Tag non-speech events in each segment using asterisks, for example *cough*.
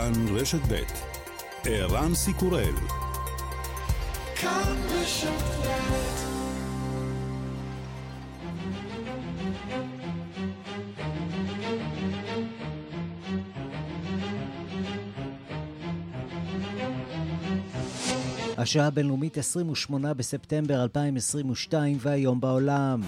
כאן רשת ב' ערן סיקורל כאן רשת השעה הבינלאומית 28 בספטמבר 2022 והיום בעולם.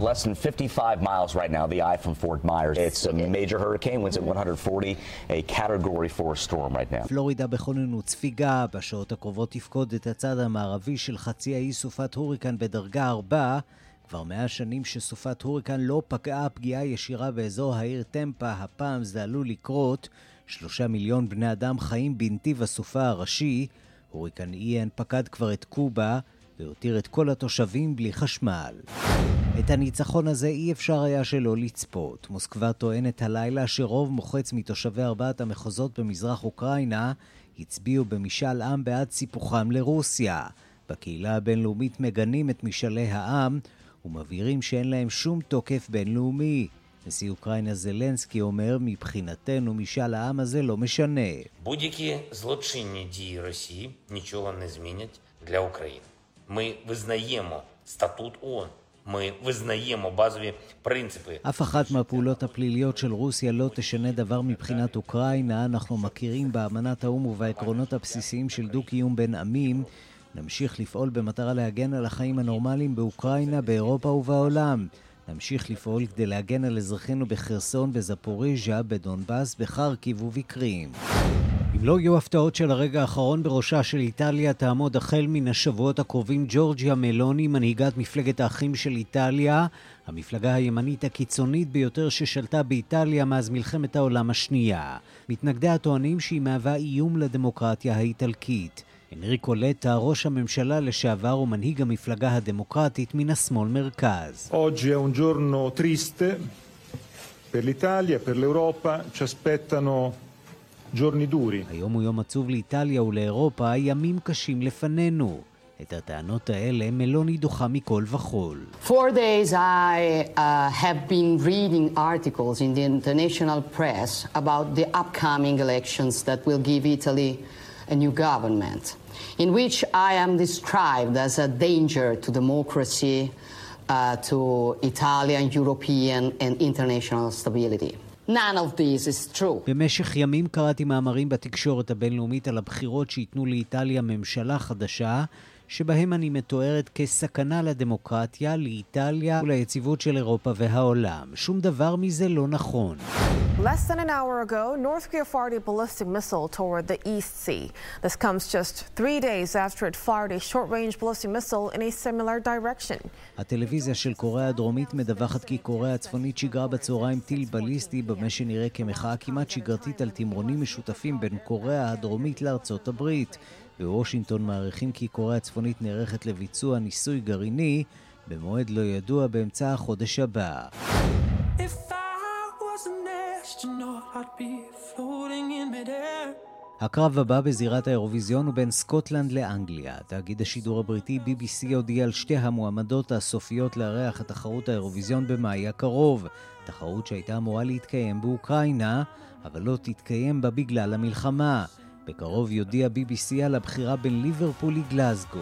Less than 55 miles right now, the eye from Fort Myers. It's a major hurricane, winds at 140, a category 4 storm right now. פלורידה בכוננות ספיגה, בשעות הקרובות תפקוד את הצד המערבי של חצי האי סופת הוריקן בדרגה 4. כבר מאה שנים שסופת הוריקן לא פגעה פגיעה ישירה באזור העיר טמפה, הפעם זה עלול לקרות. שלושה מיליון בני אדם חיים בנתיב הסופה הראשי. הוריקן איין פקד כבר את קובה והותיר את כל התושבים בלי חשמל. את הניצחון הזה אי אפשר היה שלא לצפות. מוסקבה טוענת הלילה שרוב מוחץ מתושבי ארבעת המחוזות במזרח אוקראינה הצביעו במשאל עם בעד סיפוחם לרוסיה. בקהילה הבינלאומית מגנים את משאלי העם ומבהירים שאין להם שום תוקף בינלאומי. נשיא אוקראינה זלנסקי אומר, מבחינתנו משאל העם הזה לא משנה. בודיקי זלוצ'יני די רוסי, ניצ'ו לא נזמינת לאוקראינה. Ми визнаємо статут ООН. ми визнаємо базові принципи. אף אחת מהפעולות הפליליות של רוסיה לא תשנה דבר מבחינת אוקראינה. אנחנו מכירים באמנת האו"ם ובעקרונות הבסיסיים של דו-קיום בין עמים. נמשיך לפעול במטרה להגן על החיים הנורמליים באוקראינה, באירופה ובעולם. נמשיך לפעול כדי להגן על אזרחינו בחרסון, בזפוריז'ה, בדונבאס, בחרקיב ובקרים. לא יהיו הפתעות של הרגע האחרון בראשה של איטליה, תעמוד החל מן השבועות הקרובים ג'ורג'יה מלוני, מנהיגת מפלגת האחים של איטליה, המפלגה הימנית הקיצונית ביותר ששלטה באיטליה מאז מלחמת העולם השנייה. מתנגדיה טוענים שהיא מהווה איום לדמוקרטיה האיטלקית. אנריקו לטה, ראש הממשלה לשעבר ומנהיג המפלגה הדמוקרטית מן giorno triste per l'Italia, per l'Europa, ci aspettano giorni duri. היום הוא יום עצוב לאיטליה ולאירופה, ימים קשים לפנינו. את הטענות האלה מלוני דוחה מכל וכול. For days I uh, have been reading articles in the international press about the upcoming elections that will give Italy a new government. in which I am described as a danger to democracy, uh, to Italian, European and international stability. None of this is true. במשך ימים קראתי מאמרים בתקשורת הבינלאומית על הבחירות שייתנו לאיטליה ממשלה חדשה שבהם אני מתוארת כסכנה לדמוקרטיה, לאיטליה וליציבות של אירופה והעולם. שום דבר מזה לא נכון. Less than an hour ago, North Korea fired a ballistic missile toward the East Sea. This comes just three days after it fired a short-range ballistic missile in a similar direction. הטלוויזיה של קוריאה הדרומית מדווחת כי קוריאה הצפונית שיגרה בצהריים טיל בליסטי במה שנראה כמחאה כמעט שגרתית על תמרונים משותפים בין קוריאה הדרומית לארצות הברית. בוושינגטון מעריכים כי קוריאה הצפונית נערכת לביצוע ניסוי גרעיני במועד לא ידוע באמצע החודש הבא. הקרב הבא בזירת האירוויזיון הוא בין סקוטלנד לאנגליה. תאגיד השידור הבריטי BBC הודיע על שתי המועמדות הסופיות לארח את תחרות האירוויזיון במאי הקרוב. תחרות שהייתה אמורה להתקיים באוקראינה, אבל לא תתקיים בה בגלל המלחמה. בקרוב יודיע BBC על הבחירה בין ליברפול לגלזגו.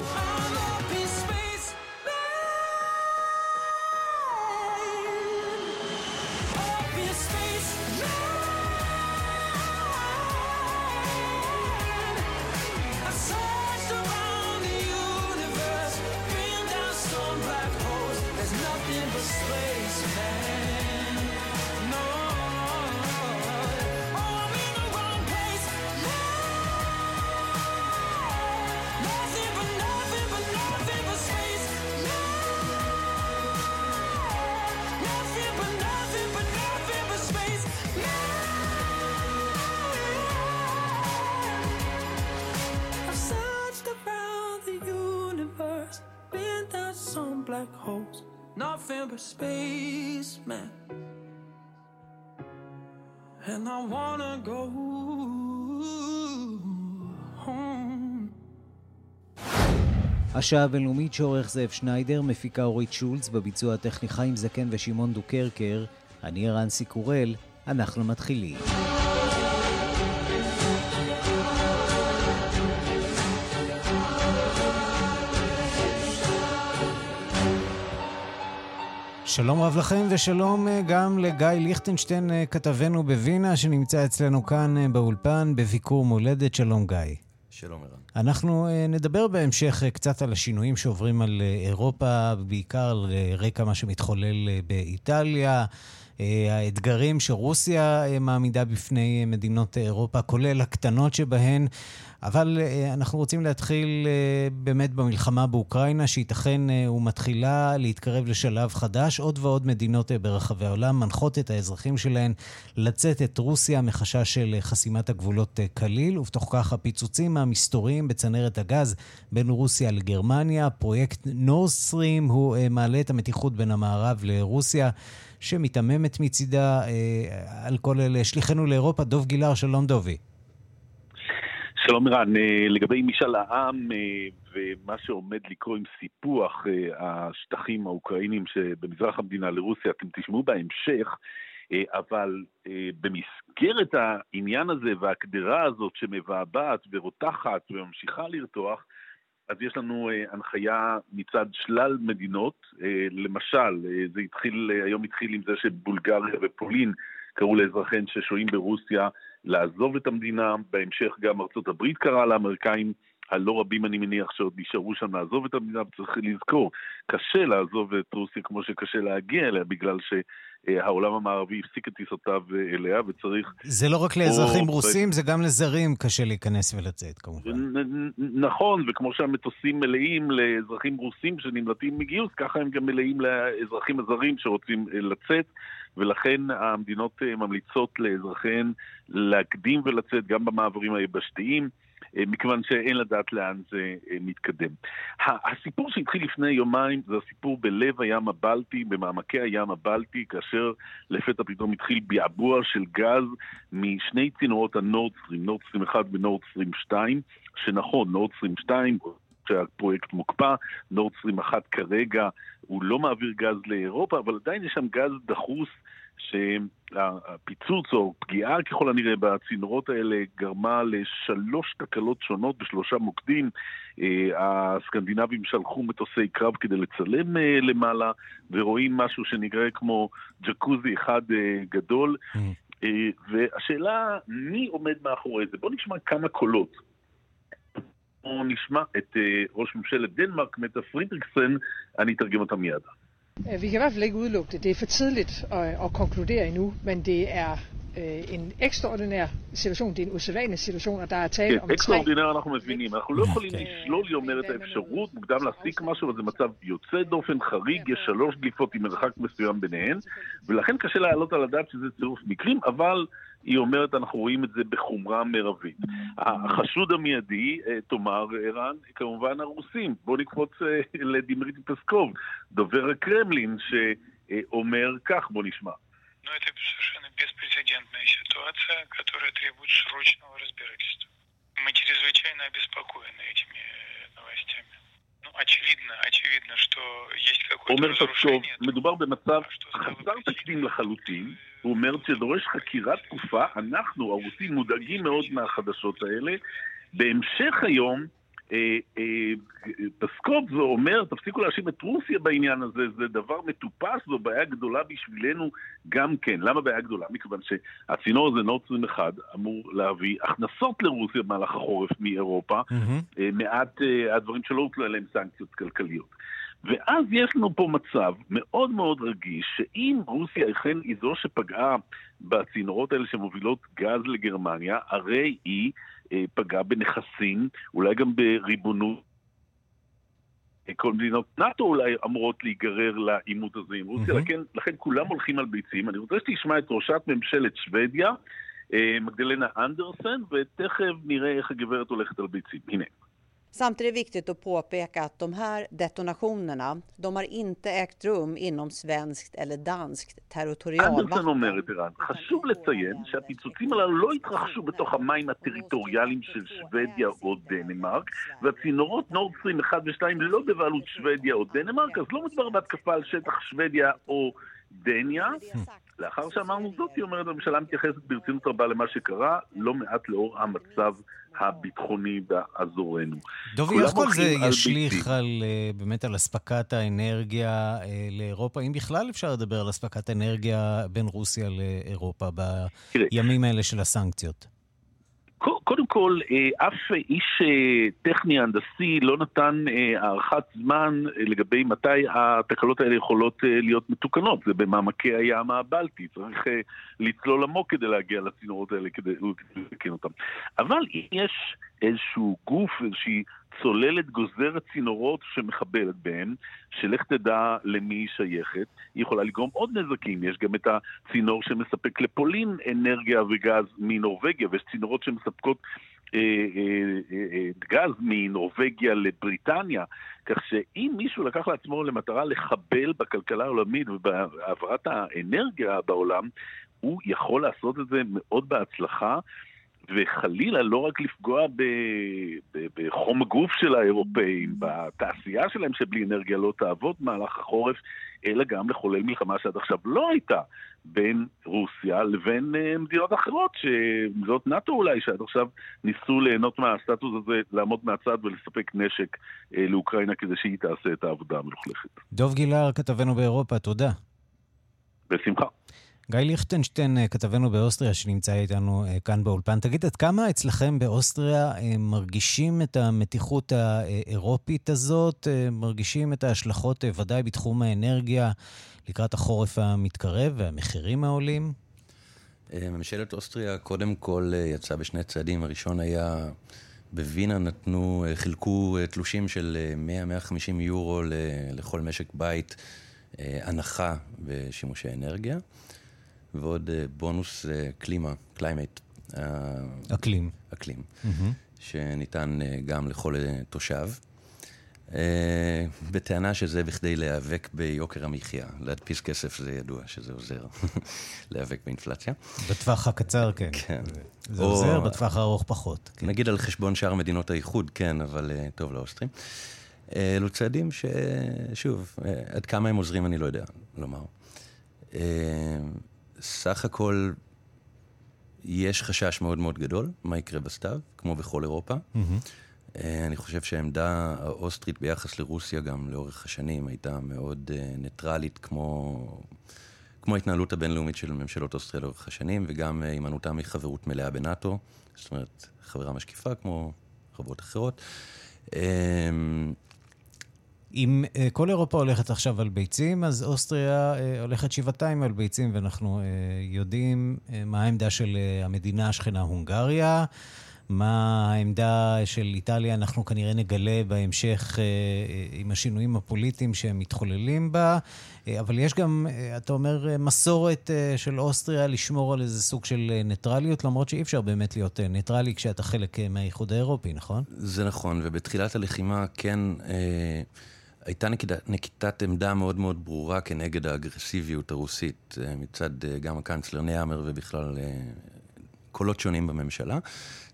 השעה הבינלאומית שעורך זאב שניידר, מפיקה אורית שולץ, בביצוע הטכני חיים זקן ושמעון דוקרקר, אני רנסי קורל, אנחנו מתחילים. שלום רב לכם ושלום אה, גם לגיא ליכטנשטיין, אה, כתבנו בווינה, שנמצא אצלנו כאן אה, באולפן בביקור מולדת. שלום גיא. שלום ערן. אנחנו נדבר בהמשך קצת על השינויים שעוברים על אירופה, בעיקר על רקע מה שמתחולל באיטליה. האתגרים שרוסיה מעמידה בפני מדינות אירופה, כולל הקטנות שבהן. אבל אנחנו רוצים להתחיל באמת במלחמה באוקראינה, שייתכן ומתחילה להתקרב לשלב חדש. עוד ועוד מדינות ברחבי העולם מנחות את האזרחים שלהן לצאת את רוסיה מחשש של חסימת הגבולות כליל, ובתוך כך הפיצוצים המסתוריים בצנרת הגז בין רוסיה לגרמניה. פרויקט נורסטרים הוא מעלה את המתיחות בין המערב לרוסיה. שמתעממת מצידה אה, על כל אלה. שליחנו לאירופה, דוב גילהר, שלום דובי. שלום ערן, אה, לגבי משאל העם אה, ומה שעומד לקרוא עם סיפוח אה, השטחים האוקראינים שבמזרח המדינה לרוסיה, אתם תשמעו בהמשך, אבל במסגרת העניין הזה והקדרה הזאת שמבעבעת ורותחת וממשיכה לרתוח, אז יש לנו הנחיה מצד שלל מדינות, למשל, זה התחיל, היום התחיל עם זה שבולגריה ופולין קראו לאזרחיהן ששוהים ברוסיה לעזוב את המדינה, בהמשך גם ארצות הברית קראה לאמריקאים הלא רבים אני מניח שעוד נשארו שם לעזוב את המדינה, וצריך לזכור, קשה לעזוב את רוסיה כמו שקשה להגיע אליה, בגלל שהעולם המערבי הפסיק את טיסותיו אליה, וצריך... זה לא רק לאזרחים או... רוסים, זה גם לזרים קשה להיכנס ולצאת כמובן. נכון, וכמו שהמטוסים מלאים לאזרחים רוסים שנמלטים מגיוס, ככה הם גם מלאים לאזרחים הזרים שרוצים לצאת. ולכן המדינות אה, ממליצות לאזרחיהן להקדים ולצאת גם במעברים היבשתיים. אה, מכיוון שאין לדעת לאן זה אה, מתקדם. הסיפור שהתחיל לפני יומיים זה הסיפור בלב הים הבלטי, במעמקי הים הבלטי, כאשר לפתע פתאום התחיל בעבוע של גז משני צינורות הנורדסטרים, נורדסטרים 1 ונורדסטרים 2, שנכון, נורדסטרים 2 שהפרויקט מוקפא, נורדסטרים 1 כרגע הוא לא מעביר גז לאירופה, אבל עדיין יש שם גז דחוס שהפיצוץ או פגיעה ככל הנראה בצינורות האלה גרמה לשלוש תקלות שונות בשלושה מוקדים. אה, הסקנדינבים שלחו מטוסי קרב כדי לצלם אה, למעלה, ורואים משהו שנראה כמו ג'קוזי אחד אה, גדול. Mm. והשאלה, מי עומד מאחורי זה? בואו נשמע כמה קולות. בואו nishma את ראש ממשלת דנמרק, מטה פרידריקסן, אני אתרגם אותה מיד. Øh, vi kan i hvert fald ikke udelukke det. Det er for tidligt at, at konkludere endnu, men det er øh, en ekstraordinær situation, det er en usædvanlig situation, og der er tale כן, om אקסטראורדינר אנחנו מבינים, אנחנו לא יכולים לשלול, היא אומרת, האפשרות, מוקדם להסיק משהו, אבל זה מצב יוצא דופן, חריג, יש שלוש דליפות עם מרחק מסוים ביניהן, ולכן קשה להעלות על הדעת שזה צירוף מקרים, אבל היא אומרת, אנחנו רואים את זה בחומרה מרבית. החשוד המיידי, אה, תאמר ערן, כמובן הרוסים. בואו נקפוץ אה, לדימריטי פסקוב, דובר הקרמלין, שאומר כך, בואו נשמע. Но это совершенно беспрецедентная ситуация, которая требует срочного разбирательства. Мы чрезвычайно обеспокоены этими новостями. Ну, очевидно, очевидно, что есть какое-то разрушение. מדובר במצב חסר תקדים לחלוטין. הוא אומר שדורש חקירת תקופה, אנחנו, הרוסים, מודאגים מאוד מהחדשות האלה. בהמשך היום, אה, אה, פסקוב זה אומר, תפסיקו להאשים את רוסיה בעניין הזה, זה דבר מטופס, זו בעיה גדולה בשבילנו גם כן. למה בעיה גדולה? מכיוון שהצינור הזה, נורד 21, אמור להביא הכנסות לרוסיה במהלך החורף מאירופה, mm-hmm. מעט הדברים שלא הוטלו עליהם סנקציות כלכליות. ואז יש לנו פה מצב מאוד מאוד רגיש, שאם רוסיה אכן היא זו שפגעה בצינורות האלה שמובילות גז לגרמניה, הרי היא אה, פגעה בנכסים, אולי גם בריבונות. כל מדינות נאט"ו אולי אמורות להיגרר לעימות הזה עם רוסיה, mm-hmm. לכן, לכן כולם הולכים על ביצים. אני רוצה שתשמע את ראשת ממשלת שוודיה, אה, מגדלנה אנדרסן, ותכף נראה איך הגברת הולכת על ביצים. הנה. Samtidigt är det viktigt att påpeka att de här detonationerna, de har inte ägt rum inom svenskt eller danskt territorialvatten. אומרת ערן, חשוב לציין שהפיצוצים הללו לא התרחשו בתוך המים הטריטוריאליים של שוודיה או דנמרק, והצינורות נורדסטרים 1 ו-2 לא בבעלות שוודיה או דנמרק, אז לא מדובר בהתקפה על שטח שוודיה או דניה, לאחר שאמרנו זאת, היא אומרת, הממשלה מתייחסת ברצינות רבה למה שקרה, לא מעט לאור המצב הביטחוני באזורנו. דובי, איך כל זה ישליך על, אה, באמת על אספקת האנרגיה אה, לאירופה? אם בכלל אפשר לדבר על אספקת אנרגיה בין רוסיה לאירופה בימים האלה של הסנקציות. קודם כל, אה, אף איש אה, טכני הנדסי לא נתן אה, הערכת זמן לגבי מתי התקלות האלה יכולות להיות מתוקנות. זה במעמקי הים הבלטי, צריך לצלול עמוק כדי להגיע לצינורות האלה כדי לתקן אותם. אבל אם יש איזשהו גוף, איזושהי צוללת גוזרת צינורות שמחבלת בהם, שלך תדע למי היא שייכת, היא יכולה לגרום עוד נזקים. יש גם את הצינור שמספק לפולין אנרגיה וגז מנורבגיה, ויש צינורות שמספקות אה, אה, אה, אה, גז מנורבגיה לבריטניה. כך שאם מישהו לקח לעצמו למטרה לחבל בכלכלה העולמית ובהעברת האנרגיה בעולם, הוא יכול לעשות את זה מאוד בהצלחה. וחלילה לא רק לפגוע ב, ב, בחום הגוף של האירופאים, בתעשייה שלהם שבלי אנרגיה לא תעבוד במהלך החורף, אלא גם לחולל מלחמה שעד עכשיו לא הייתה בין רוסיה לבין uh, מדינות אחרות, שמדינות נאט"ו אולי, שעד עכשיו ניסו ליהנות מהסטטוס הזה, לעמוד מהצד ולספק נשק uh, לאוקראינה כדי שהיא תעשה את העבודה המלוכלכת. דוב גילהר, כתבנו באירופה, תודה. בשמחה. גיא ליכטנשטיין, אה, כתבנו באוסטריה, שנמצא איתנו אה, כאן באולפן. תגיד, עד כמה אצלכם באוסטריה אה, מרגישים את המתיחות האירופית הזאת, מרגישים את ההשלכות ודאי בתחום האנרגיה לקראת החורף המתקרב והמחירים העולים? ממשלת אוסטריה קודם כל יצאה בשני צעדים. הראשון היה, בווינה נתנו, חילקו תלושים של 100-150 יורו לכל משק בית, הנחה בשימושי אנרגיה. ועוד אה, בונוס אה, קלימה, climate. אה, אקלים. אקלים, mm-hmm. שניתן גם לכל תושב. בטענה שזה בכדי להיאבק ביוקר המחיה. להדפיס כסף זה ידוע שזה עוזר *laughs* להיאבק באינפלציה. בטווח הקצר, כן. כן. זה או... עוזר, בטווח הארוך פחות. כן. נגיד על חשבון שאר מדינות האיחוד, כן, אבל טוב לאוסטרים. אלו צעדים ששוב, עד כמה הם עוזרים אני לא יודע לומר. סך הכל יש חשש מאוד מאוד גדול מה יקרה בסתיו, כמו בכל אירופה. Mm-hmm. אני חושב שהעמדה האוסטרית ביחס לרוסיה גם לאורך השנים הייתה מאוד uh, ניטרלית, כמו, כמו ההתנהלות הבינלאומית של ממשלות אוסטריה לאורך השנים, וגם הימנעותה uh, מחברות מלאה בנאטו, זאת אומרת, חברה משקיפה כמו חברות אחרות. Uh, אם uh, כל אירופה הולכת עכשיו על ביצים, אז אוסטריה uh, הולכת שבעתיים על ביצים, ואנחנו uh, יודעים uh, מה העמדה של uh, המדינה השכנה הונגריה, מה העמדה של איטליה, אנחנו כנראה נגלה בהמשך uh, uh, עם השינויים הפוליטיים שהם מתחוללים בה, uh, אבל יש גם, uh, אתה אומר, uh, מסורת uh, של אוסטריה לשמור על איזה סוג של uh, ניטרליות, למרות שאי אפשר באמת להיות uh, ניטרלי כשאתה חלק uh, מהאיחוד האירופי, נכון? זה נכון, ובתחילת הלחימה כן... הייתה נקיטת, עמדה מאוד מאוד ברורה כנגד האגרסיביות הרוסית אה, מצד אה, גם הקנצלר ניאמר ובכלל אה, קולות שונים בממשלה.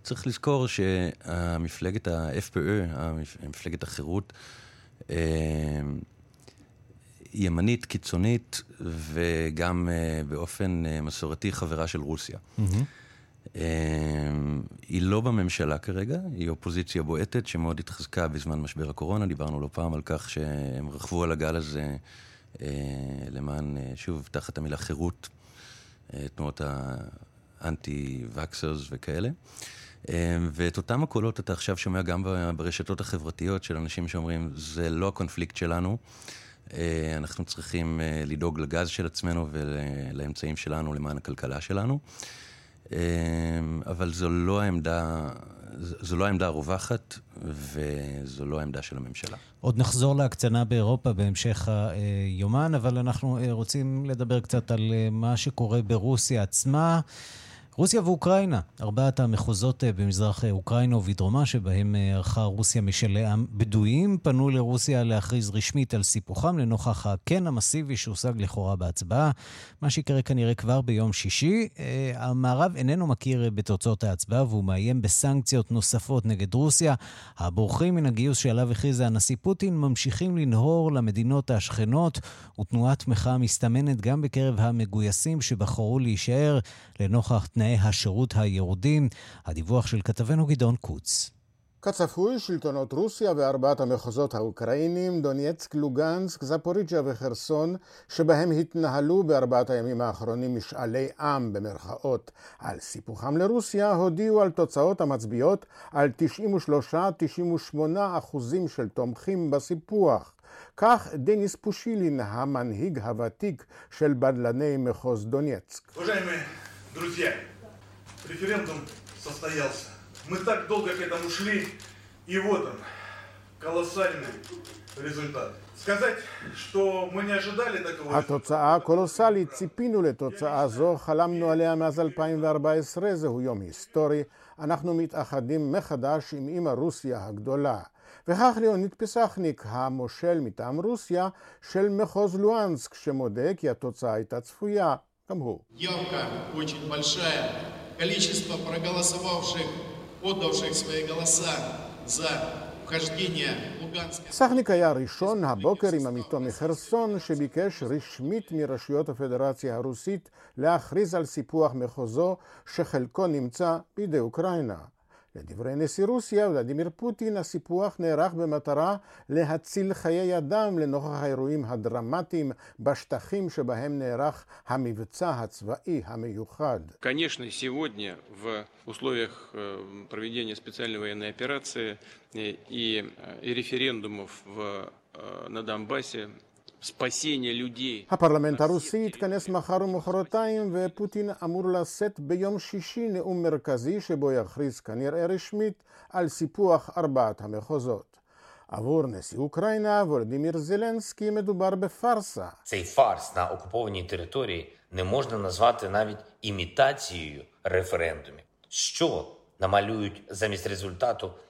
צריך לזכור שהמפלגת ה-FPÖ, מפלגת החירות, ימנית, קיצונית וגם באופן מסורתי חברה של רוסיה. Mm-hmm. אמ, היא לא בממשלה כרגע, היא אופוזיציה בועטת שמאוד התחזקה בזמן משבר הקורונה. דיברנו לא פעם על כך שהם רכבו על הגל הזה אה, למען, אה, שוב, תחת המילה חירות, אה, תנועות האנטי-וקסרס וכאלה. ואת אותם הקולות אתה עכשיו שומע גם ברשתות החברתיות של אנשים שאומרים, זה לא הקונפליקט שלנו, אנחנו צריכים לדאוג לגז של עצמנו ולאמצעים שלנו למען הכלכלה שלנו. אמ, אבל זו לא העמדה, זו לא העמדה הרווחת, וזו לא העמדה של הממשלה. עוד נחזור להקצנה באירופה בהמשך היומן, אבל אנחנו אה, רוצים לדבר קצת על אה, מה שקורה ברוסיה עצמה. רוסיה ואוקראינה, ארבעת המחוזות אה, במזרח אה, אוקראינה ובדרומה, שבהם אה, ערכה רוסיה משלי עם בדואים, פנו לרוסיה להכריז רשמית על סיפוחם לנוכח הכן המסיבי שהושג לכאורה בהצבעה, מה שיקרה כנראה כבר ביום שישי. המערב איננו מכיר בתוצאות ההצבעה והוא מאיים בסנקציות נוספות נגד רוסיה. הבורחים מן הגיוס שעליו הכריז הנשיא פוטין ממשיכים לנהור למדינות השכנות, ותנועת מחאה מסתמנת גם בקרב המגויסים שבחרו להישאר לנוכח תנאי תנאי השירות הירודים. הדיווח של כתבנו גדעון קוץ. כצפוי, שלטונות רוסיה וארבעת המחוזות האוקראינים, דונייצק, לוגנסק, זפוריג'ה וחרסון, שבהם התנהלו בארבעת הימים האחרונים משאלי עם במרכאות על סיפוחם לרוסיה, הודיעו על תוצאות המצביעות על 93-98 אחוזים של תומכים בסיפוח. כך דניס פושילין, המנהיג הוותיק של בדלני מחוז דונייצק. референдум состоялся. Мы так долго к этому шли, и вот он, колоссальный результат. сказать, что мы не ожидали такого... התוצאה קולוסלית, ציפינו לתוצאה זו, חלמנו עליה מאז 2014, זהו יום היסטורי. אנחנו מתאחדים מחדש עם אמא רוסיה הגדולה. וכך ליאוניד פסחניק, המושל מטעם רוסיה של מחוז לואנסק, שמודה כי התוצאה הייתה צפויה, גם הוא. количество проголосовавших, отдавших свои голоса за סכניק היה הראשון הבוקר עם עמיתו מחרסון שביקש רשמית מרשויות הפדרציה הרוסית להכריז על סיפוח מחוזו שחלקו נמצא בידי אוקראינה. לדברי נשיא רוסיה ולדימיר פוטין, הסיפוח נערך במטרה להציל חיי אדם לנוכח האירועים הדרמטיים בשטחים שבהם נערך המבצע הצבאי המיוחד. Конечно, сегодня в условиях проведения специальной военной операции и, и референдумов в, на Донбассе הפרלמנט הרוסי יתכנס מחר ומחרתיים ופוטין אמור לשאת ביום שישי נאום מרכזי שבו יכריז כנראה רשמית על סיפוח ארבעת המחוזות. עבור נשיא אוקראינה וולדימיר זלנסקי מדובר בפארסה. цей фарс на окупованій території не можна назвати навіть імітацією референдумів. Що намалюють замість результату ми знали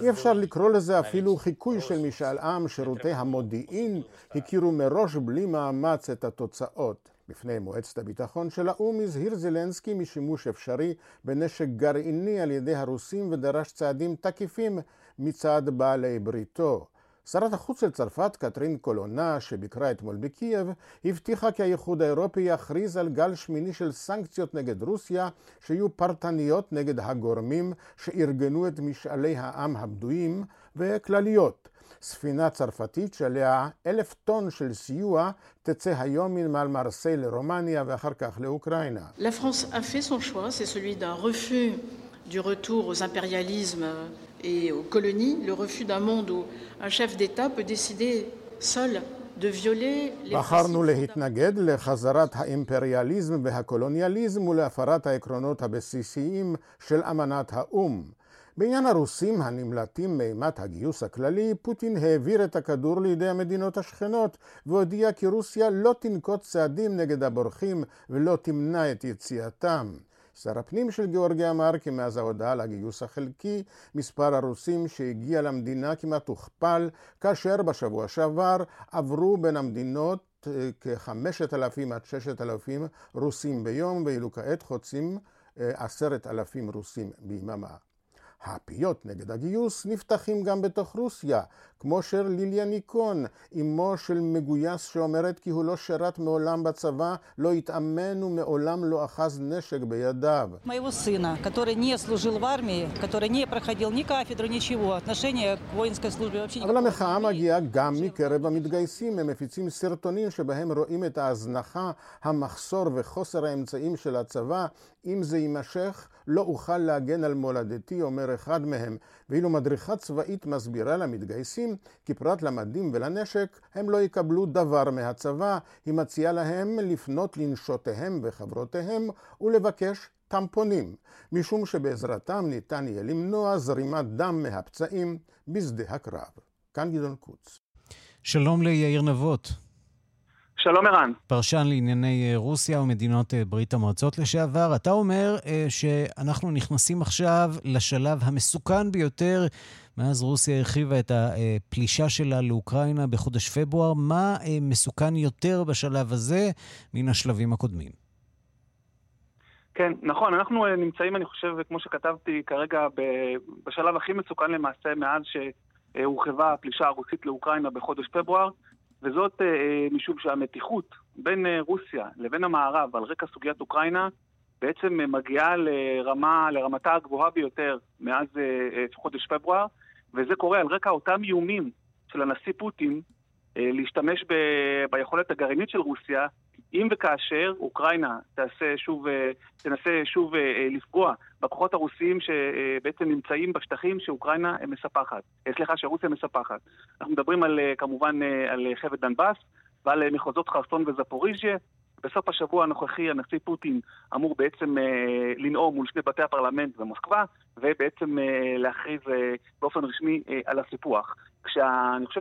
אי אפשר לקרוא לזה אפילו חיקוי של משאל עם, שירותי המודיעין הכירו מראש בלי מאמץ את התוצאות. בפני מועצת הביטחון של האו"ם הזהיר זלנסקי משימוש אפשרי בנשק גרעיני על ידי הרוסים ודרש צעדים תקיפים מצד בעלי בריתו. שרת החוץ של צרפת, קטרין קולונה, שביקרה אתמול בקייב, הבטיחה כי האיחוד האירופי יכריז על גל שמיני של סנקציות נגד רוסיה, שיהיו פרטניות נגד הגורמים שארגנו את משאלי העם הבדויים, וכלליות. ספינה צרפתית שעליה אלף טון של סיוע תצא היום מנמל מרסיי לרומניה ואחר כך לאוקראינה. La France a fait son choix, c'est celui d'un refus du retour aux impérialismes et aux colonies, le refus d'un monde où un chef d'État peut décider seul de violer les בחרנו להתנגד לחזרת האימפריאליזם והקולוניאליזם ולהפרת העקרונות הבסיסיים של אמנת האו"ם. בעניין הרוסים הנמלטים מאימת הגיוס הכללי, פוטין העביר את הכדור לידי המדינות השכנות והודיע כי רוסיה לא תנקוט צעדים נגד הבורחים ולא תמנע את יציאתם. שר הפנים של גיאורגיה אמר כי מאז ההודעה על הגיוס החלקי, מספר הרוסים שהגיע למדינה כמעט הוכפל, כאשר בשבוע שעבר עברו בין המדינות כ-5,000 עד 6,000 רוסים ביום, ואילו כעת חוצים 10,000 רוסים ביממה. הפיות נגד הגיוס נפתחים גם בתוך רוסיה, כמו של ליליה ניקון, אמו של מגויס שאומרת כי הוא לא שירת מעולם בצבא, לא התאמן ומעולם לא אחז נשק בידיו. אבל המחאה מגיעה גם מקרב המתגייסים, הם מפיצים סרטונים שבהם רואים את ההזנחה, המחסור וחוסר האמצעים של הצבא. אם זה יימשך, לא אוכל להגן על מולדתי, אומר אחד מהם. ואילו מדריכה צבאית מסבירה למתגייסים כי פרט למדים ולנשק הם לא יקבלו דבר מהצבא, היא מציעה להם לפנות לנשותיהם וחברותיהם ולבקש טמפונים, משום שבעזרתם ניתן יהיה למנוע זרימת דם מהפצעים בשדה הקרב. כאן גדעון קוץ. שלום ליאיר נבות. שלום ערן. פרשן לענייני רוסיה ומדינות ברית המועצות לשעבר. אתה אומר שאנחנו נכנסים עכשיו לשלב המסוכן ביותר מאז רוסיה הרחיבה את הפלישה שלה לאוקראינה בחודש פברואר. מה מסוכן יותר בשלב הזה מן השלבים הקודמים? כן, נכון, אנחנו נמצאים, אני חושב, כמו שכתבתי כרגע, בשלב הכי מסוכן למעשה מאז שהורחבה הפלישה הרוסית לאוקראינה בחודש פברואר, וזאת משום שהמתיחות בין רוסיה לבין המערב על רקע סוגיית אוקראינה בעצם מגיעה לרמה, לרמתה הגבוהה ביותר מאז חודש פברואר, וזה קורה על רקע אותם איומים של הנשיא פוטין להשתמש ב, ביכולת הגרעינית של רוסיה, אם וכאשר אוקראינה תעשה שוב, תנסה שוב לפגוע בכוחות הרוסיים שבעצם נמצאים בשטחים שאוקראינה מספחת, סליחה, שרוסיה מספחת. אנחנו מדברים על, כמובן על חבל דנבאס ועל מחוזות חרסון וזפוריז'יה. בסוף השבוע הנוכחי הנשיא פוטין אמור בעצם אה, לנאום מול שני בתי הפרלמנט במוסקבה, ובעצם אה, להכריז אה, באופן רשמי אה, על הסיפוח. כשאני חושב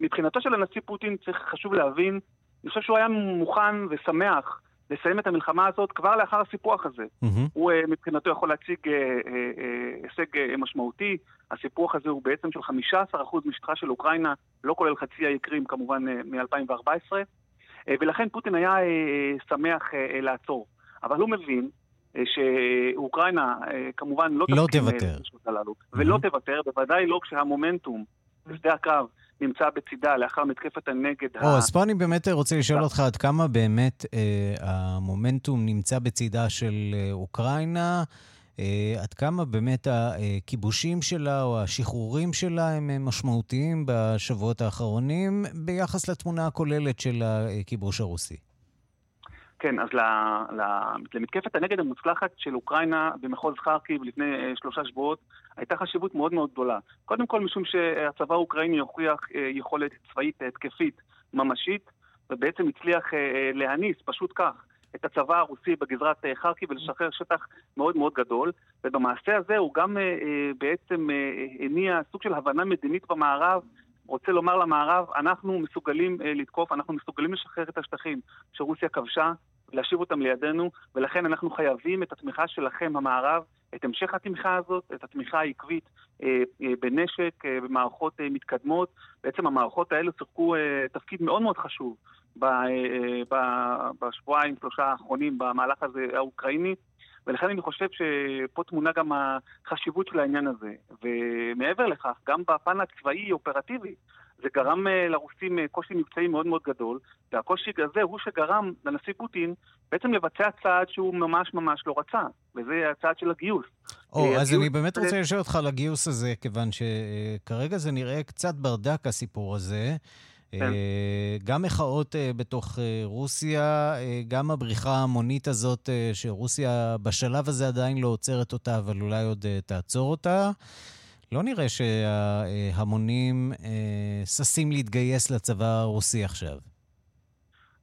שמבחינתו של הנשיא פוטין צריך, חשוב להבין, אני חושב שהוא היה מוכן ושמח לסיים את המלחמה הזאת כבר לאחר הסיפוח הזה. Mm-hmm. הוא אה, מבחינתו יכול להציג אה, אה, הישג אה, משמעותי. הסיפוח הזה הוא בעצם של 15% משטחה של אוקראינה, לא כולל חצי האי קרים כמובן אה, מ-2014. ולכן פוטין היה שמח לעצור. אבל הוא מבין שאוקראינה כמובן לא, לא תוותר. הללו, mm-hmm. ולא תוותר, בוודאי לא כשהמומנטום בשדה הקרב נמצא בצידה לאחר מתקפת הנגד. או, ה... אז פה אני באמת רוצה לשאול אותך עד כמה באמת אה, המומנטום נמצא בצידה של אה, אוקראינה. Uh, עד כמה באמת הכיבושים שלה או השחרורים שלה הם משמעותיים בשבועות האחרונים ביחס לתמונה הכוללת של הכיבוש הרוסי? כן, אז למתקפת הנגד המוצלחת של אוקראינה במחוז חרקיב לפני שלושה שבועות הייתה חשיבות מאוד מאוד גדולה. קודם כל משום שהצבא האוקראיני הוכיח יכולת צבאית התקפית ממשית, ובעצם הצליח להניס, פשוט כך, את הצבא הרוסי בגזרת חרקי ולשחרר שטח מאוד מאוד גדול, ובמעשה הזה הוא גם אה, בעצם אה, הניע סוג של הבנה מדינית במערב, רוצה לומר למערב, אנחנו מסוגלים אה, לתקוף, אנחנו מסוגלים לשחרר את השטחים שרוסיה כבשה, להשיב אותם לידינו, ולכן אנחנו חייבים את התמיכה שלכם, המערב, את המשך התמיכה הזאת, את התמיכה העקבית אה, אה, בנשק, אה, במערכות אה, מתקדמות. בעצם המערכות האלו שיחקו אה, תפקיד מאוד מאוד חשוב אה, בשבועיים, שלושה האחרונים במהלך הזה האוקראיני, ולכן אני חושב שפה תמונה גם החשיבות של העניין הזה. ומעבר לכך, גם בפן הצבאי-אופרטיבי, זה גרם אה, לרוסים אה, קושי מבצעי מאוד מאוד גדול, והקושי הזה הוא שגרם לנשיא פוטין בעצם לבצע צעד שהוא ממש ממש לא רצה, וזה הצעד של הגיוס. או, אז אני באמת רוצה לשאול אותך על הגיוס הזה, כיוון שכרגע זה נראה קצת ברדק הסיפור הזה. כן. אה, גם מחאות אה, בתוך אה, רוסיה, גם הבריחה ההמונית הזאת, שרוסיה בשלב הזה עדיין לא עוצרת אותה, אבל אולי עוד תעצור אותה. לא נראה שההמונים ששים להתגייס לצבא הרוסי עכשיו.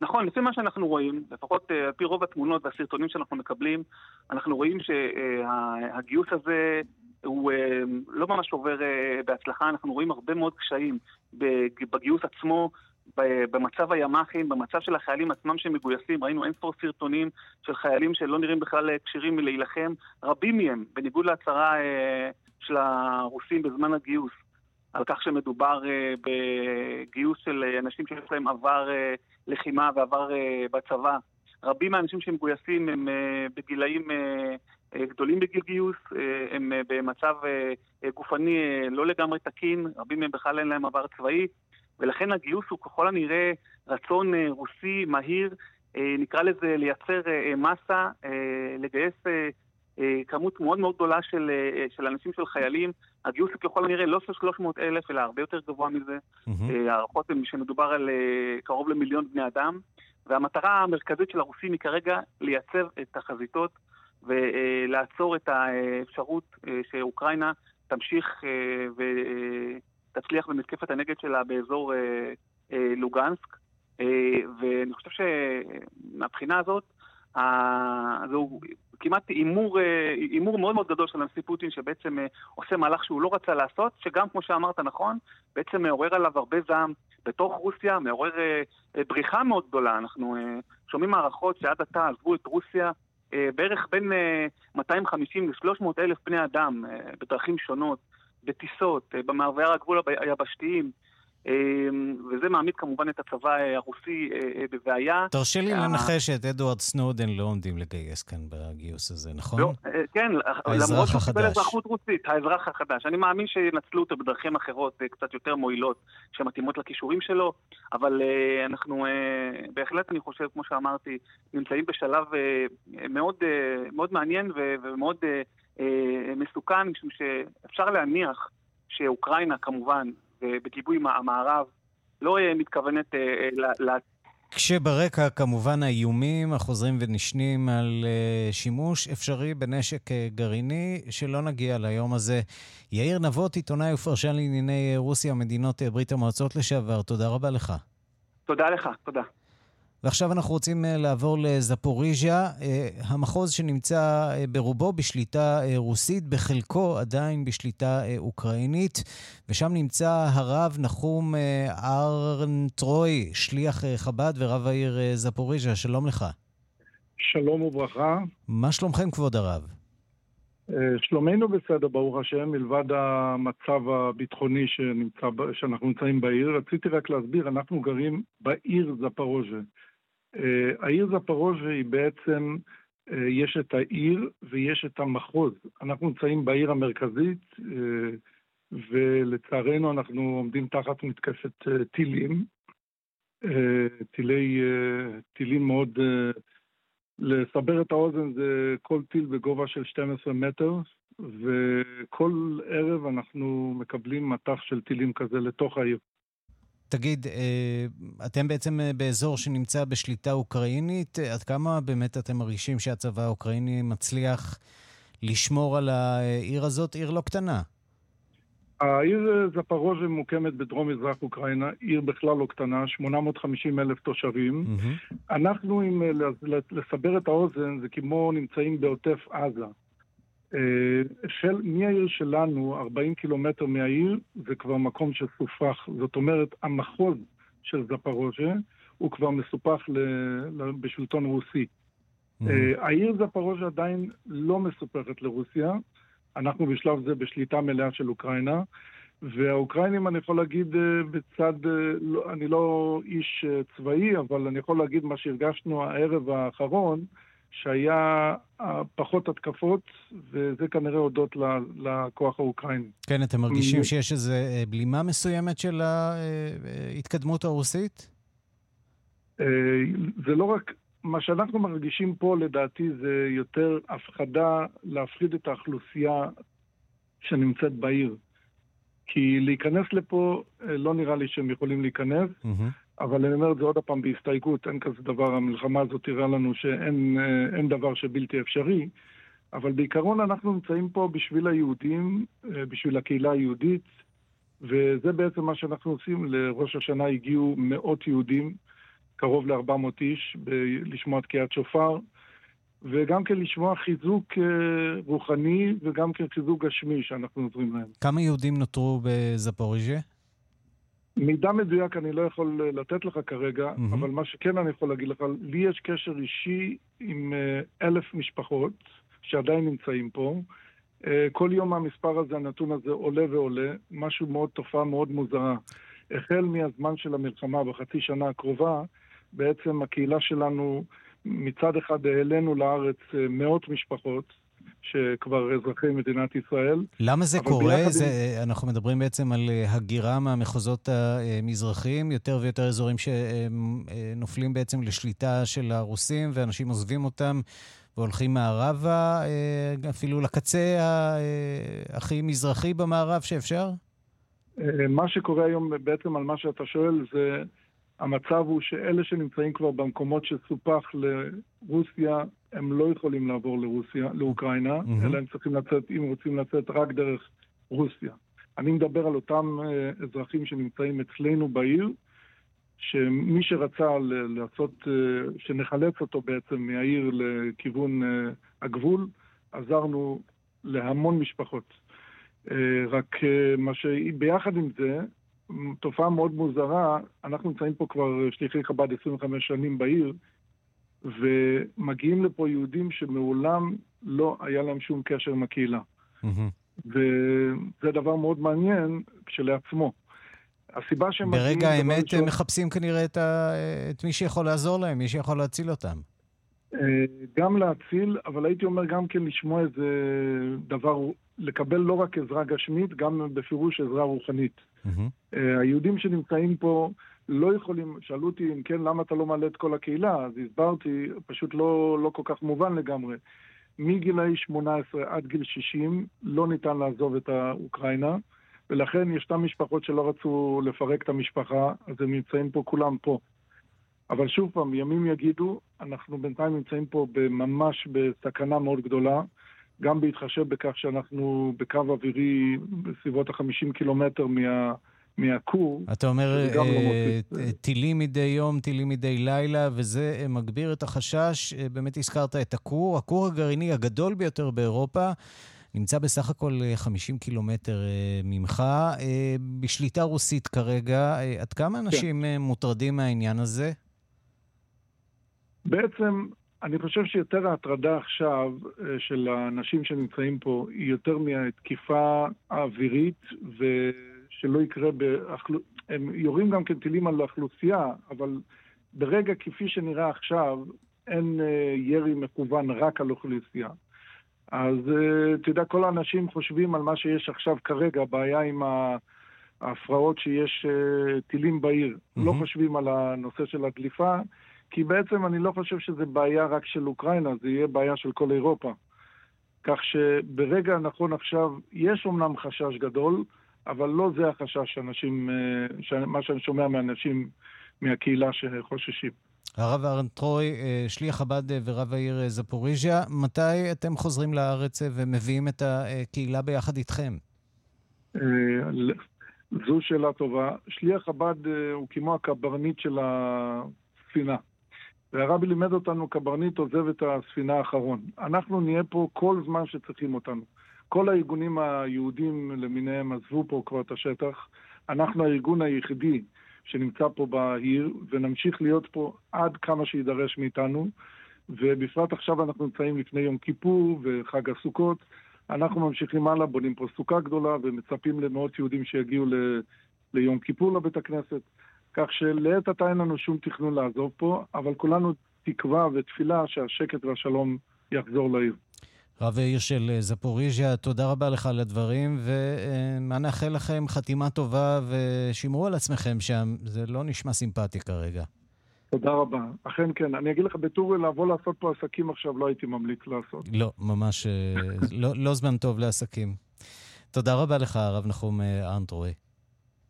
נכון, לפי מה שאנחנו רואים, לפחות על פי רוב התמונות והסרטונים שאנחנו מקבלים, אנחנו רואים שהגיוס הזה הוא אה, לא ממש עובר אה, בהצלחה, אנחנו רואים הרבה מאוד קשיים בגיוס עצמו, במצב הימ"חים, במצב של החיילים עצמם שמגויסים, ראינו אין ספור סרטונים של חיילים שלא נראים בכלל אה, כשירים להילחם, רבים מהם, בניגוד להצהרה של הרוסים בזמן הגיוס, על כך שמדובר בגיוס של אנשים שיש להם עבר לחימה ועבר בצבא. רבים מהאנשים שמגויסים הם בגילאים גדולים בגיל גיוס, אה, הם אה, במצב גופני לא לגמרי תקין, רבים מהם בכלל אין להם עבר צבאי, ולכן הגיוס הוא ככל הנראה רצון רוסי מהיר, נקרא לזה לייצר מסה, לגייס כמות מאוד מאוד גדולה של, של אנשים, של חיילים. הגיוס הוא ככל הנראה לא של 300 אלף, אלא הרבה יותר גבוה מזה. Mm-hmm. הערכות הן שמדובר על קרוב למיליון בני אדם, והמטרה המרכזית של הרוסים היא כרגע לייצר את החזיתות ולעצור את האפשרות אה, שאוקראינה תמשיך אה, ותצליח במתקפת הנגד שלה באזור אה, לוגנסק. ואני חושב שמבחינה הזאת, זהו כמעט הימור, הימור מאוד מאוד גדול של הנשיא פוטין, שבעצם עושה מהלך שהוא לא רצה לעשות, שגם, כמו שאמרת נכון, בעצם מעורר עליו הרבה זעם בתוך רוסיה, מעורר בריחה מאוד גדולה. אנחנו שומעים הערכות שעד עתה עזבו את רוסיה בערך בין 250 ל-300 אלף בני אדם בדרכים שונות, בטיסות, במעברי הגבול היבשתיים. אמ, וזה מעמיד כמובן את הצבא הרוסי אה, אה, בבעיה. תרשה לי אה, לנחש שאת אדוארד סנודן לא עומדים לגייס כאן בגיוס הזה, נכון? לא, כן, למרות שהוא קיבל אזרחות רוסית, האזרח החדש. אני מאמין שינצלו אותו בדרכים אחרות, קצת יותר מועילות, שמתאימות לכישורים שלו, אבל אנחנו בהחלט, אני חושב, כמו שאמרתי, נמצאים בשלב מאוד, מאוד מעניין ומאוד מסוכן, משום שאפשר להניח שאוקראינה כמובן בגיבוי המערב, לא אה, מתכוונת אה, ל... כשברקע כמובן האיומים החוזרים ונשנים על uh, שימוש אפשרי בנשק uh, גרעיני, שלא נגיע ליום הזה. יאיר נבות, עיתונאי ופרשן לענייני רוסיה ומדינות uh, ברית המועצות לשעבר, תודה רבה לך. תודה לך, תודה. ועכשיו אנחנו רוצים אה, לעבור לזפוריז'יה, אה, המחוז שנמצא אה, ברובו בשליטה רוסית, בחלקו עדיין בשליטה אוקראינית, ושם נמצא הרב נחום ארנטרוי, שליח חב"ד ורב העיר זפוריז'יה. שלום לך. שלום וברכה. מה שלומכם, כבוד הרב? שלומנו בסדר, ברוך השם, מלבד המצב הביטחוני שנמצא, שאנחנו נמצאים בעיר. רציתי רק להסביר, אנחנו גרים בעיר זפורוז'ה. אה, העיר זפורוז'ה היא בעצם, אה, יש את העיר ויש את המחוז. אנחנו נמצאים בעיר המרכזית, אה, ולצערנו אנחנו עומדים תחת מתקפת טילים. טילי, טילים מאוד... לסבר את האוזן זה כל טיל בגובה של 12 מטר, וכל ערב אנחנו מקבלים מטח של טילים כזה לתוך העיר. תגיד, אה, אתם בעצם אה, באזור שנמצא בשליטה אוקראינית, עד כמה באמת אתם מרגישים שהצבא האוקראיני מצליח לשמור על העיר הזאת? עיר לא קטנה. העיר זפרוז'ה ממוקמת בדרום-מזרח אוקראינה, עיר בכלל לא קטנה, 850 אלף תושבים. Mm-hmm. אנחנו, אם אה, לסבר את האוזן, זה כמו נמצאים בעוטף עזה. אה, של, מהעיר שלנו, 40 קילומטר מהעיר, זה כבר מקום שסופח. זאת אומרת, המחוז של זפרוז'ה הוא כבר מסופח ל, ל, בשלטון רוסי. Mm-hmm. העיר זפרוז'ה עדיין לא מסופחת לרוסיה. אנחנו בשלב זה בשליטה מלאה של אוקראינה. והאוקראינים, אני יכול להגיד אה, בצד, לא, אני לא איש צבאי, אבל אני יכול להגיד מה שהרגשנו הערב האחרון, שהיה אה, פחות התקפות, וזה כנראה הודות לכוח האוקראיני. כן, אתם מרגישים שיש איזו אה, בלימה מסוימת של ההתקדמות הרוסית? אה, זה לא רק... מה שאנחנו מרגישים פה, לדעתי, זה יותר הפחדה להפחיד את האוכלוסייה שנמצאת בעיר. כי להיכנס לפה, לא נראה לי שהם יכולים להיכנס. Mm-hmm. אבל אני אומר את זה עוד פעם בהסתייגות, אין כזה דבר, המלחמה הזאת תראה לנו שאין אה, דבר שבלתי אפשרי, אבל בעיקרון אנחנו נמצאים פה בשביל היהודים, אה, בשביל הקהילה היהודית, וזה בעצם מה שאנחנו עושים. לראש השנה הגיעו מאות יהודים, קרוב ל-400 איש, ב- לשמוע תקיעת שופר, וגם כן לשמוע חיזוק אה, רוחני וגם כן חיזוק גשמי שאנחנו נותרים להם. כמה יהודים נותרו בזפוריז'ה? מידע מדויק אני לא יכול אה, לתת לך כרגע, mm-hmm. אבל מה שכן אני יכול להגיד לך, לי יש קשר אישי עם uh, אלף משפחות שעדיין נמצאים פה. Uh, כל יום המספר הזה, הנתון הזה עולה ועולה, משהו מאוד, תופעה מאוד מוזרה. החל מהזמן של המלחמה בחצי שנה הקרובה, בעצם הקהילה שלנו, מצד אחד העלינו לארץ מאות משפחות, שכבר אזרחי מדינת ישראל. למה זה קורה? זה, עם... אנחנו מדברים בעצם על אה, הגירה מהמחוזות המזרחיים, יותר ויותר אזורים שנופלים אה, בעצם לשליטה של הרוסים, ואנשים עוזבים אותם והולכים מערבה, אה, אפילו לקצה הכי מזרחי במערב שאפשר? מה שקורה היום בעצם על מה שאתה שואל זה... המצב הוא שאלה שנמצאים כבר במקומות שסופח לרוסיה, הם לא יכולים לעבור לרוסיה, לאוקראינה, mm-hmm. אלא הם צריכים לצאת, אם רוצים לצאת, רק דרך רוסיה. אני מדבר על אותם uh, אזרחים שנמצאים אצלנו בעיר, שמי שרצה לעשות, uh, שנחלץ אותו בעצם מהעיר לכיוון uh, הגבול, עזרנו להמון משפחות. רק מה שביחד עם זה, תופעה מאוד מוזרה, אנחנו נמצאים פה כבר שליחי חב"ד 25 שנים בעיר, ומגיעים לפה יהודים שמעולם לא היה להם שום קשר עם הקהילה. Mm-hmm. וזה דבר מאוד מעניין כשלעצמו. הסיבה שהם. ברגע האמת הם מחפשים כנראה את, ה... את מי שיכול לעזור להם, מי שיכול להציל אותם. אה, גם להציל, אבל הייתי אומר גם כן לשמוע איזה דבר, לקבל לא רק עזרה גשמית, גם בפירוש עזרה רוחנית. Mm-hmm. היהודים שנמצאים פה לא יכולים, שאלו אותי אם כן, למה אתה לא מעלה את כל הקהילה? אז הסברתי, פשוט לא, לא כל כך מובן לגמרי. מגילאי 18 עד גיל 60 לא ניתן לעזוב את האוקראינה, ולכן ישנן משפחות שלא רצו לפרק את המשפחה, אז הם נמצאים פה, כולם פה. אבל שוב פעם, ימים יגידו, אנחנו בינתיים נמצאים פה ממש בסכנה מאוד גדולה, גם בהתחשב בכך שאנחנו בקו אווירי בסביבות ה-50 קילומטר מה... מהכור. אתה אומר לא אה, טילים מדי יום, טילים מדי לילה, וזה אה, מגביר את החשש. אה, באמת הזכרת את הכור. הכור הגרעיני הגדול ביותר באירופה. נמצא בסך הכל 50 קילומטר ממך, בשליטה רוסית כרגע. עד כמה כן. אנשים כן. מוטרדים מהעניין הזה? בעצם, אני חושב שיותר ההטרדה עכשיו של האנשים שנמצאים פה היא יותר מהתקיפה האווירית, ו... שלא יקרה, באחל... הם יורים גם כן טילים על האוכלוסייה, אבל ברגע כפי שנראה עכשיו, אין uh, ירי מכוון רק על אוכלוסייה. אז uh, אתה יודע, כל האנשים חושבים על מה שיש עכשיו כרגע, הבעיה עם ההפרעות שיש טילים בעיר. Mm-hmm. לא חושבים על הנושא של הדליפה, כי בעצם אני לא חושב שזה בעיה רק של אוקראינה, זה יהיה בעיה של כל אירופה. כך שברגע הנכון עכשיו, יש אמנם חשש גדול, אבל לא זה החשש שאנשים, אה, מה שאני שומע מאנשים מהקהילה שחוששים. הרב ארנטרוי, אה, שליח חב"ד אה, ורב העיר זפוריז'יה, מתי אתם חוזרים לארץ ומביאים את הקהילה ביחד איתכם? זו שאלה טובה. שליח חב"ד הוא כמו הקברניט של הספינה. והרבי לימד אותנו, קברניט עוזב את הספינה האחרון. אנחנו נהיה פה כל זמן שצריכים אותנו. כל הארגונים היהודים למיניהם עזבו פה כבר את השטח. אנחנו הארגון היחידי שנמצא פה בעיר, ונמשיך להיות פה עד כמה שידרש מאיתנו. ובפרט עכשיו אנחנו נמצאים לפני יום כיפור וחג הסוכות. אנחנו ממשיכים הלאה, בונים פה סוכה גדולה ומצפים למאות יהודים שיגיעו ל... ליום כיפור לבית הכנסת. כך שלעת עתה אין לנו שום תכנון לעזוב פה, אבל כולנו תקווה ותפילה שהשקט והשלום יחזור לעיר. רב העיר של זפוריז'יה, תודה רבה לך על הדברים, ומה נאחל לכם חתימה טובה ושמרו על עצמכם שם, זה לא נשמע סימפטי כרגע. תודה רבה. אכן כן. אני אגיד לך, בטורי לבוא לעשות פה עסקים עכשיו לא הייתי ממליץ לעשות. לא, ממש אה, לא, לא זמן טוב לעסקים. תודה רבה לך, הרב נחום אה, אנטרוי.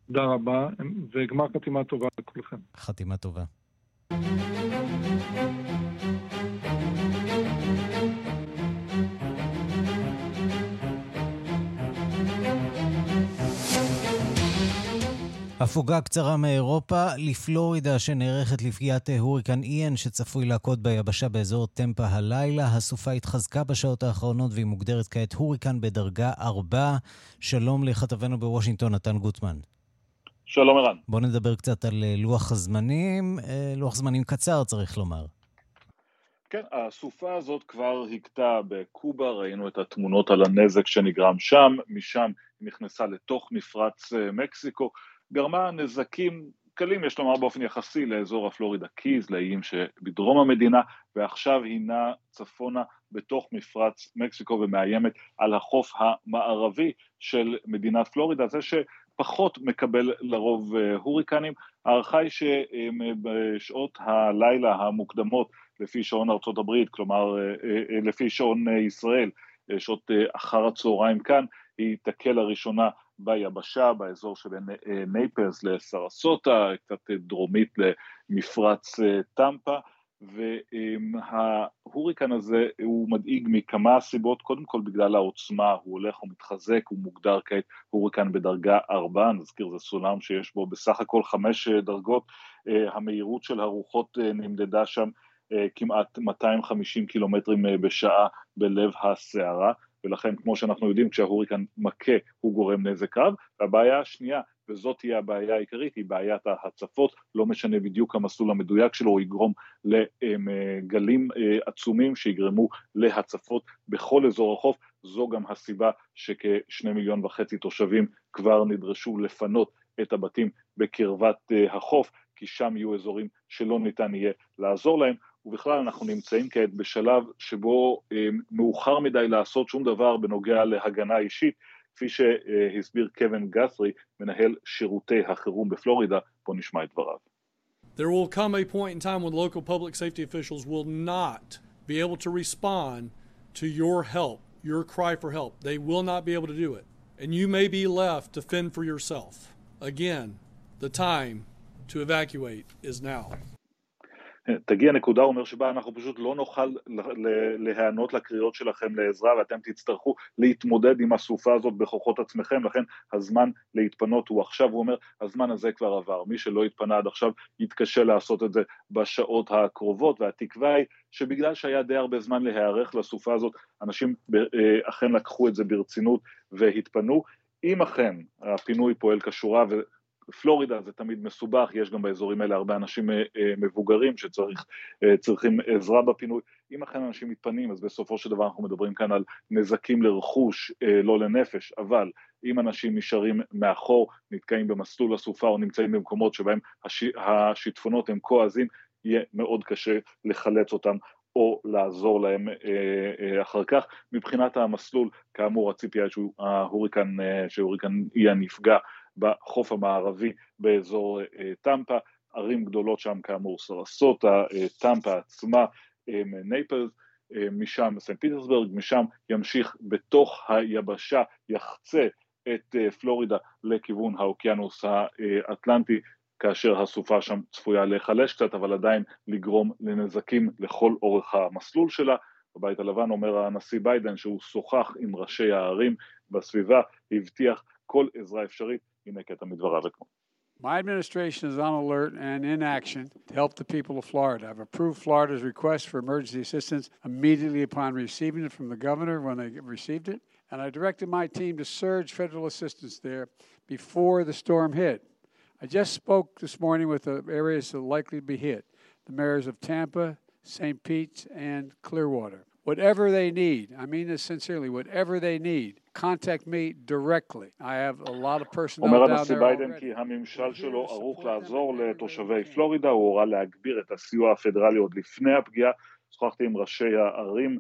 תודה רבה, וגמר חתימה טובה לכולכם. חתימה טובה. הפוגה קצרה מאירופה לפלורידה שנערכת לפגיעת הוריקן איאן שצפוי להכות ביבשה באזור טמפה הלילה. הסופה התחזקה בשעות האחרונות והיא מוגדרת כעת הוריקן בדרגה 4. שלום לכתבנו בוושינגטון, נתן גוטמן. שלום ערן. בוא נדבר קצת על אה, לוח הזמנים. אה, לוח זמנים קצר צריך לומר. כן, הסופה הזאת כבר הכתה בקובה, ראינו את התמונות על הנזק שנגרם שם, משם היא נכנסה לתוך מפרץ אה, מקסיקו. גרמה נזקים קלים, יש לומר באופן יחסי, לאזור הפלורידה קיז, לאיים שבדרום המדינה, ועכשיו היא נעה צפונה בתוך מפרץ מקסיקו ומאיימת על החוף המערבי של מדינת פלורידה, זה שפחות מקבל לרוב אה, הוריקנים. ההערכה היא שבשעות הלילה המוקדמות, לפי שעון ארצות הברית, כלומר אה, אה, לפי שעון ישראל, שעות אחר הצהריים כאן, היא תכה לראשונה ביבשה, באזור אה, נייפלס לסרסוטה, קצת דרומית למפרץ אה, טמפה, וההוריקן הזה הוא מדאיג מכמה סיבות, קודם כל בגלל העוצמה, הוא הולך ומתחזק, הוא מוגדר כעת הוריקן בדרגה 4, נזכיר זה סולם שיש בו בסך הכל חמש אה, דרגות, המהירות של הרוחות נמדדה שם כמעט 250 קילומטרים בשעה בלב הסערה, ולכן כמו שאנחנו יודעים כשההוריקן מכה הוא גורם נזק רב, והבעיה השנייה וזאת תהיה הבעיה העיקרית, היא בעיית ההצפות, לא משנה בדיוק המסלול המדויק שלו, הוא יגרום לגלים אה, עצומים שיגרמו להצפות בכל אזור החוף, זו גם הסיבה שכשני מיליון וחצי תושבים כבר נדרשו לפנות את הבתים בקרבת אה, החוף, כי שם יהיו אזורים שלא ניתן יהיה לעזור להם, ובכלל אנחנו נמצאים כעת בשלב שבו אה, מאוחר מדי לעשות שום דבר בנוגע להגנה אישית, כפי שהסביר קווין גת'רי, מנהל שירותי החירום בפלורידה, בואו נשמע את דבריו. There will come a point in time when local public safety officials will not be able to respond to your help, your cry for help. They will not be able to do it. And you may be left to fend for yourself. Again, the time to evacuate is now. תגיע נקודה, הוא אומר, שבה אנחנו פשוט לא נוכל להיענות לקריאות שלכם לעזרה ואתם תצטרכו להתמודד עם הסופה הזאת בכוחות עצמכם, לכן הזמן להתפנות הוא עכשיו, הוא אומר, הזמן הזה כבר עבר, מי שלא התפנה עד עכשיו יתקשה לעשות את זה בשעות הקרובות, והתקווה היא שבגלל שהיה די הרבה זמן להיערך לסופה הזאת, אנשים אה, אכן לקחו את זה ברצינות והתפנו. אם אכן הפינוי פועל כשורה פלורידה זה תמיד מסובך, יש גם באזורים האלה הרבה אנשים אה, אה, מבוגרים שצריכים אה, עזרה בפינוי, אם אכן אנשים מתפנים אז בסופו של דבר אנחנו מדברים כאן על נזקים לרכוש, לא לנפש, אבל אם אנשים נשארים מאחור, נתקעים במסלול הסופה או נמצאים במקומות שבהם השיטפונות הם כה עזים, יהיה מאוד קשה לחלץ אותם או לעזור להם אחר כך. מבחינת המסלול, כאמור הציפייה שההוריקן, שההוריקן יהיה הנפגע בחוף המערבי באזור אה, טמפה, ערים גדולות שם כאמור סרסוטה, אה, טמפה עצמה, אה, נייפלס, משם סנט פיטרסברג, משם ימשיך בתוך היבשה, יחצה את פלורידה לכיוון האוקיינוס האטלנטי, כאשר הסופה שם צפויה להיחלש קצת, אבל עדיין לגרום לנזקים לכל אורך המסלול שלה. בבית הלבן אומר הנשיא ביידן שהוא שוחח עם ראשי הערים בסביבה, הבטיח כל עזרה אפשרית הנה קטע מדבריו אתמול. My administration is on alert and in action to help the people of Florida. I've approved Florida's request for emergency assistance immediately upon receiving it from the governor when they received it, and I directed my team to surge federal assistance there before the storm hit. I just spoke this morning with the areas that are likely to be hit the mayors of Tampa, St. Pete, and Clearwater. Whatever they need, I mean this sincerely, whatever they need, contact me directly. I have a lot of personnel down there אומר הנשיא ביידן כי הממשל שלו ערוך לעזור לתושבי פלורידה, הוא הורה להגביר את הסיוע הפדרלי עוד לפני הפגיעה. שוחחתי עם ראשי הערים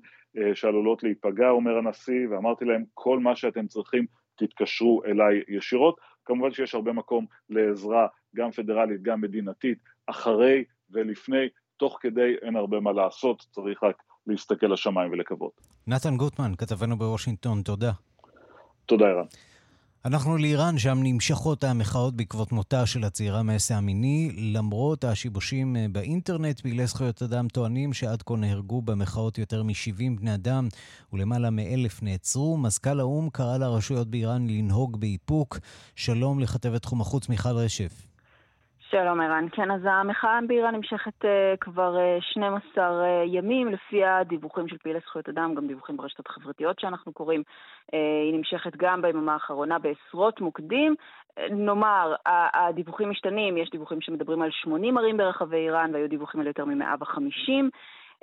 שעלולות להיפגע, אומר הנשיא, ואמרתי להם, כל מה שאתם צריכים, תתקשרו אליי ישירות. כמובן שיש הרבה מקום לעזרה, גם פדרלית, גם מדינתית, אחרי ולפני, תוך כדי אין הרבה מה לעשות, צריך רק להסתכל לשמיים ולקוות. נתן גוטמן, כתבנו בוושינגטון, תודה. תודה, ערן. אנחנו לאיראן, שם נמשכות המחאות בעקבות מותה של הצעירה מעשה המיני. למרות השיבושים אה, באינטרנט, פעילי זכויות אדם טוענים שעד כה נהרגו במחאות יותר מ-70 בני אדם ולמעלה מאלף נעצרו. מזכ"ל האו"ם קרא לרשויות באיראן לנהוג באיפוק. שלום לכתבת תחום החוץ מיכל רשף. שלום ערן. כן, אז המחאה באיראן נמשכת uh, כבר uh, 12 uh, ימים, לפי הדיווחים של פעילי זכויות אדם, גם דיווחים ברשתות החברתיות שאנחנו קוראים. Uh, היא נמשכת גם ביממה האחרונה בעשרות מוקדים. Uh, נאמר, הדיווחים משתנים, יש דיווחים שמדברים על 80 ערים ברחבי איראן, והיו דיווחים על יותר מ-150.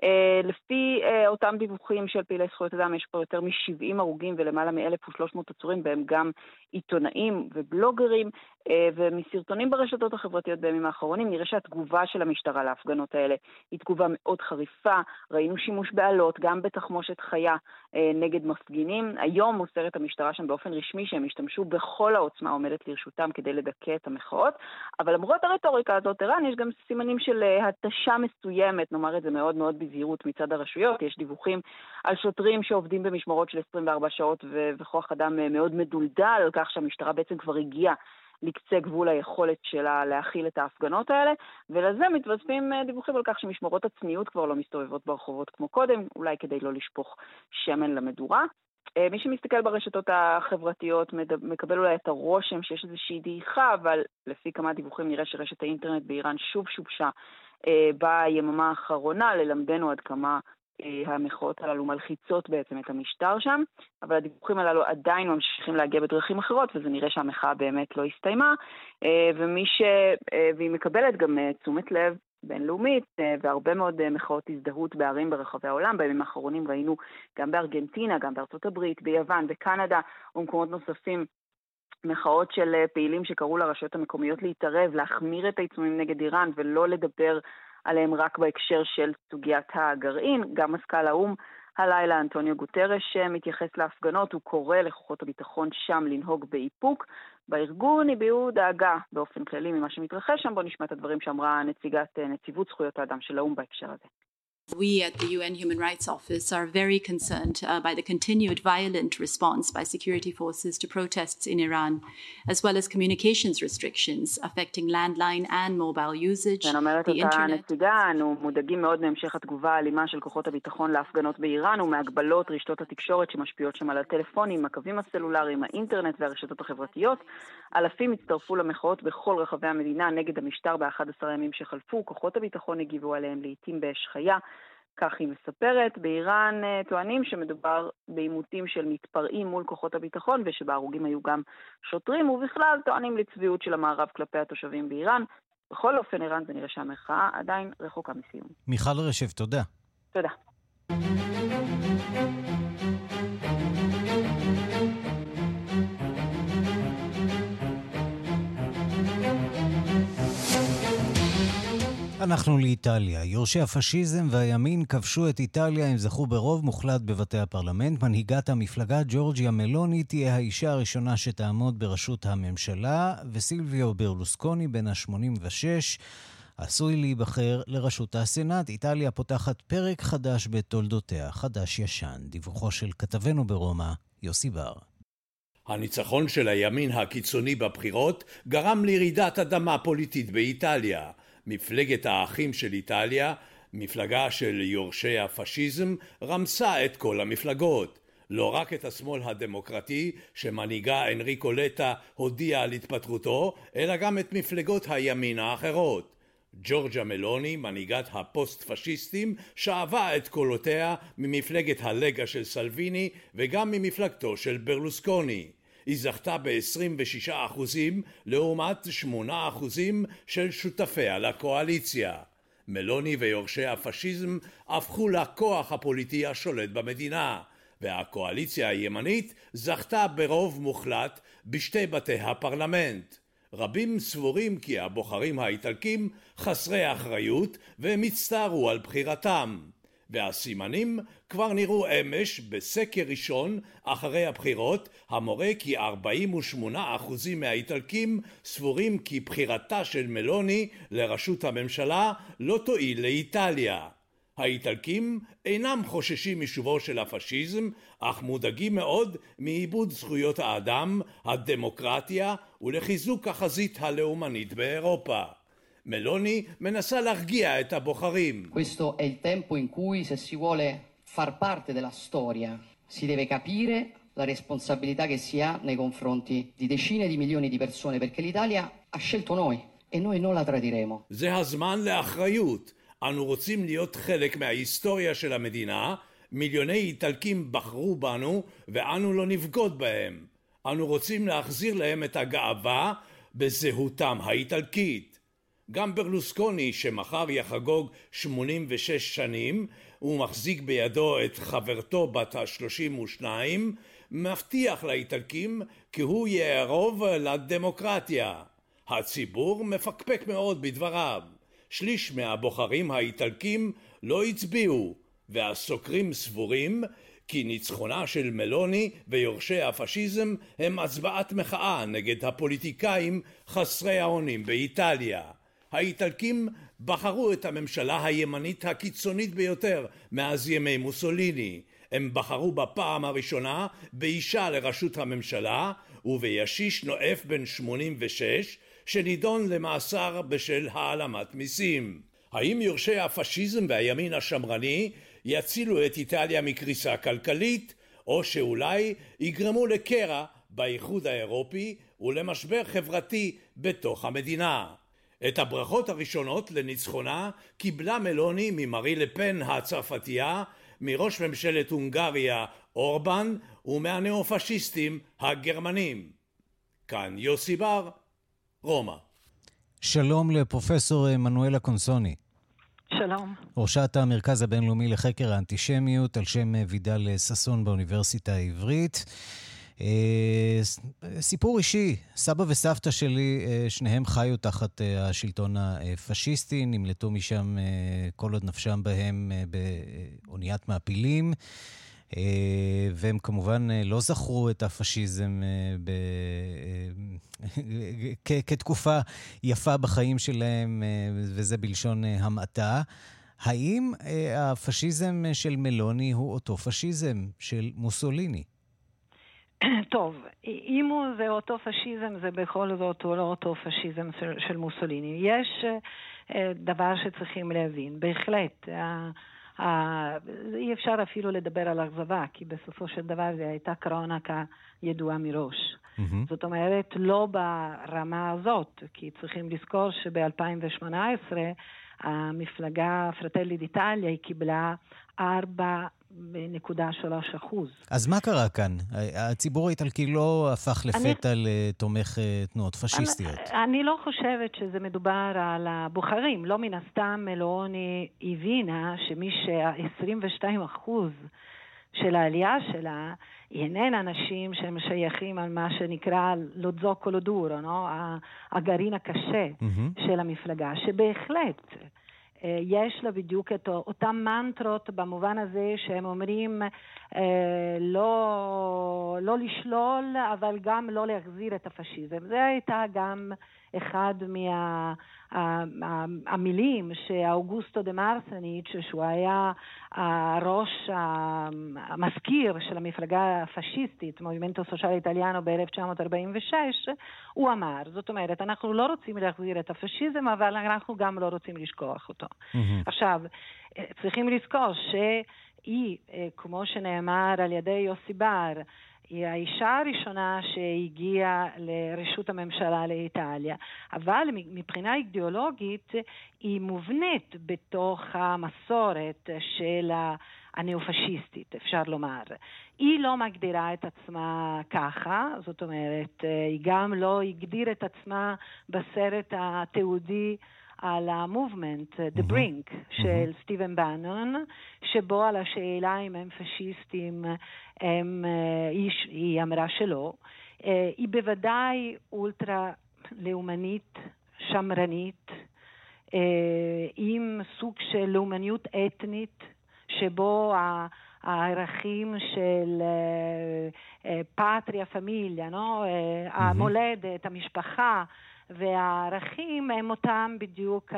Uh, לפי uh, אותם דיווחים של פעילי זכויות אדם, יש פה יותר מ-70 הרוגים ולמעלה מ-1,300 עצורים, בהם גם עיתונאים ובלוגרים, אה, ומסרטונים ברשתות החברתיות בימים האחרונים נראה שהתגובה של המשטרה להפגנות האלה היא תגובה מאוד חריפה. ראינו שימוש באלות, גם בתחמושת חיה אה, נגד מפגינים. היום מוסרת המשטרה שם באופן רשמי שהם השתמשו בכל העוצמה העומדת לרשותם כדי לדכא את המחאות, אבל למרות הרטוריקה הזאת, ערן, יש גם סימנים של אה, התשה מסוימת, נאמר את זה מאוד מאוד בזהירות מצד הרשויות. יש דיווחים על שוטרים שעובדים במשמרות של 24 שעות וכוח אדם מאוד מדולדל, כך שהמשטרה בעצם כבר הגיעה לקצה גבול היכולת שלה להכיל את ההפגנות האלה, ולזה מתווספים אה, דיווחים על כך שמשמרות הצניעות כבר לא מסתובבות ברחובות כמו קודם, אולי כדי לא לשפוך שמן למדורה. אה, מי שמסתכל ברשתות החברתיות מקבל אולי את הרושם שיש איזושהי דעיכה, אבל לפי כמה דיווחים נראה שרשת האינטרנט באיראן שוב שובשה אה, ביממה האחרונה, ללמדנו עד כמה המחאות הללו מלחיצות בעצם את המשטר שם, אבל הדיווחים הללו עדיין ממשיכים להגיע בדרכים אחרות, וזה נראה שהמחאה באמת לא הסתיימה, ומי ש... והיא מקבלת גם תשומת לב בינלאומית והרבה מאוד מחאות הזדהות בערים ברחבי העולם. בימים האחרונים ראינו גם בארגנטינה, גם בארצות הברית, ביוון, בקנדה ומקומות נוספים מחאות של פעילים שקראו לרשויות המקומיות להתערב, להחמיר את העיצומים נגד איראן ולא לדבר עליהם רק בהקשר של סוגיית הגרעין. גם מזכ"ל האו"ם הלילה, אנטוניו גוטרש, מתייחס להפגנות, הוא קורא לכוחות הביטחון שם לנהוג באיפוק. בארגון הביעו דאגה באופן כללי ממה שמתרחש שם. בואו נשמע את הדברים שאמרה נציגת נציבות זכויות האדם של האו"ם בהקשר הזה. We at the UN Human Rights Office are very concerned uh, by the continued violent response by security forces to protests in Iran, as well as communications restrictions affecting landline and mobile usage, the internet. הנציגה, אנו מודאגים מאוד מהמשך התגובה האלימה של כוחות הביטחון להפגנות באיראן ומהגבלות רשתות התקשורת שמשפיעות שם על הטלפונים, הקווים הסלולריים, האינטרנט והרשתות החברתיות. אלפים הצטרפו למחאות בכל רחבי המדינה נגד המשטר ב-11 הימים שחלפו. כוחות הביטחון הגיבו עליהם לעיתים באש חיה. כך היא מספרת. באיראן טוענים שמדובר בעימותים של מתפרעים מול כוחות הביטחון ושבהרוגים היו גם שוטרים, ובכלל טוענים לצביעות של המערב כלפי התושבים באיראן. בכל אופן, איראן זה נראה שהמחאה עדיין רחוקה מסיום. מיכל רשף, תודה. תודה. אנחנו לאיטליה. יורשי הפשיזם והימין כבשו את איטליה, הם זכו ברוב מוחלט בבתי הפרלמנט. מנהיגת המפלגה ג'ורג'יה מלוני תהיה האישה הראשונה שתעמוד בראשות הממשלה, וסילביו ברלוסקוני, בן ה-86, עשוי להיבחר לראשות הסנאט. איטליה פותחת פרק חדש בתולדותיה, חדש-ישן. דיווחו של כתבנו ברומא, יוסי בר. הניצחון של הימין הקיצוני בבחירות גרם לירידת אדמה פוליטית באיטליה. מפלגת האחים של איטליה, מפלגה של יורשי הפשיזם, רמסה את כל המפלגות. לא רק את השמאל הדמוקרטי, שמנהיגה אנריקו לטה הודיע על התפטרותו, אלא גם את מפלגות הימין האחרות. ג'ורג'ה מלוני, מנהיגת הפוסט-פשיסטים, שאבה את קולותיה ממפלגת הלגה של סלוויני וגם ממפלגתו של ברלוסקוני. היא זכתה ב-26% לעומת 8% של שותפיה לקואליציה. מלוני ויורשי הפשיזם הפכו לכוח הפוליטי השולט במדינה, והקואליציה הימנית זכתה ברוב מוחלט בשתי בתי הפרלמנט. רבים סבורים כי הבוחרים האיטלקים חסרי אחריות והם הצטערו על בחירתם. והסימנים כבר נראו אמש בסקר ראשון אחרי הבחירות המורה כי 48% מהאיטלקים סבורים כי בחירתה של מלוני לראשות הממשלה לא תועיל לאיטליה. האיטלקים אינם חוששים משובו של הפשיזם, אך מודאגים מאוד מאיבוד זכויות האדם, הדמוקרטיה ולחיזוק החזית הלאומנית באירופה. Meloni mensà להרגיע את הבוחרים. Questo è il tempo in cui se si vuole far parte della storia si deve capire la responsabilità che si ha nei confronti di decine di milioni di persone perché l'Italia ha scelto noi e noi non la tradiremo. זה הזמן לאחריות. אנו רוצים להיות חלק מההיסטוריה של המדינה, מיליוני איטלקים בחרו בנו ואנו לא נבגוד בהם. אנו רוצים להחזיר להם את הגאווה בזהותם האיטלקית. גם ברלוסקוני שמחר יחגוג 86 שנים ומחזיק בידו את חברתו בת ה-32 מבטיח לאיטלקים כי הוא יערוב לדמוקרטיה. הציבור מפקפק מאוד בדבריו. שליש מהבוחרים האיטלקים לא הצביעו והסוקרים סבורים כי ניצחונה של מלוני ויורשי הפשיזם הם הצבעת מחאה נגד הפוליטיקאים חסרי האונים באיטליה. האיטלקים בחרו את הממשלה הימנית הקיצונית ביותר מאז ימי מוסוליני. הם בחרו בפעם הראשונה באישה לראשות הממשלה ובישיש נואף בן 86 שנידון למאסר בשל העלמת מיסים. האם יורשי הפשיזם והימין השמרני יצילו את איטליה מקריסה כלכלית או שאולי יגרמו לקרע באיחוד האירופי ולמשבר חברתי בתוך המדינה. את הברכות הראשונות לניצחונה קיבלה מלוני ממרי לפן הצרפתייה מראש ממשלת הונגריה אורבן ומהניאו-פשיסטים הגרמנים. כאן יוסי בר, רומא. שלום לפרופסור מנואלה קונסוני. שלום. ראשת המרכז הבינלאומי לחקר האנטישמיות על שם וידל ששון באוניברסיטה העברית. אה, סיפור אישי, סבא וסבתא שלי, אה, שניהם חיו תחת אה, השלטון הפשיסטי, נמלטו משם כל עוד נפשם בהם באוניית מעפילים. והם כמובן לא זכרו את הפשיזם ב... כתקופה יפה בחיים שלהם, וזה בלשון המעטה. האם הפשיזם של מלוני הוא אותו פשיזם של מוסוליני? *clears throat* טוב, אם הוא זה אותו פשיזם, זה בכל זאת הוא לא אותו פשיזם של, של מוסוליני. יש uh, דבר שצריכים להבין, בהחלט. Uh, uh, אי אפשר אפילו לדבר על אכזבה, כי בסופו של דבר זו הייתה קרונה כידועה מראש. Mm-hmm. זאת אומרת, לא ברמה הזאת, כי צריכים לזכור שב-2018 המפלגה פרטלי דיטליה היא קיבלה ארבע בנקודה שלוש אחוז. אז מה קרה כאן? הציבור האיטלקי לא הפך לפתע אני... לתומך אה, תנועות פשיסטיות. אני, אני לא חושבת שזה מדובר על הבוחרים. לא מן הסתם מלוני הבינה שמי ש-22 אחוז של העלייה שלה איננה אנשים שהם שייכים על מה שנקרא לודזו קולודורו, לא? הגרעין הקשה mm-hmm. של המפלגה, שבהחלט יש לה בדיוק את אותן מנטרות במובן הזה שהם אומרים אה, לא, לא לשלול, אבל גם לא להחזיר את הפשיזם. זה הייתה גם אחד מהמילים שאוגוסטו דה מרסניץ', שהוא היה הראש המזכיר של המפלגה הפשיסטית, מובימנטו סוציאל איטליאנו ב-1946, הוא אמר, זאת אומרת, אנחנו לא רוצים להחזיר את הפשיזם, אבל אנחנו גם לא רוצים לשכוח אותו. Mm-hmm. עכשיו, צריכים לזכור שהיא, כמו שנאמר על ידי יוסי בר, היא האישה הראשונה שהגיעה לרשות הממשלה לאיטליה, אבל מבחינה אידיאולוגית היא מובנית בתוך המסורת של הנאו-פשיסטית, אפשר לומר. היא לא מגדירה את עצמה ככה, זאת אומרת, היא גם לא הגדירה את עצמה בסרט התיעודי על ה-movement, The Brink, של סטיבן בנון, שבו על השאלה אם הם פשיסטים, הם, היא, היא אמרה שלא. היא בוודאי אולטרה לאומנית, שמרנית, עם סוג של לאומניות אתנית, שבו הערכים של פטריה פמיליה, no? המולדת, המשפחה, והערכים הם אותם בדיוק,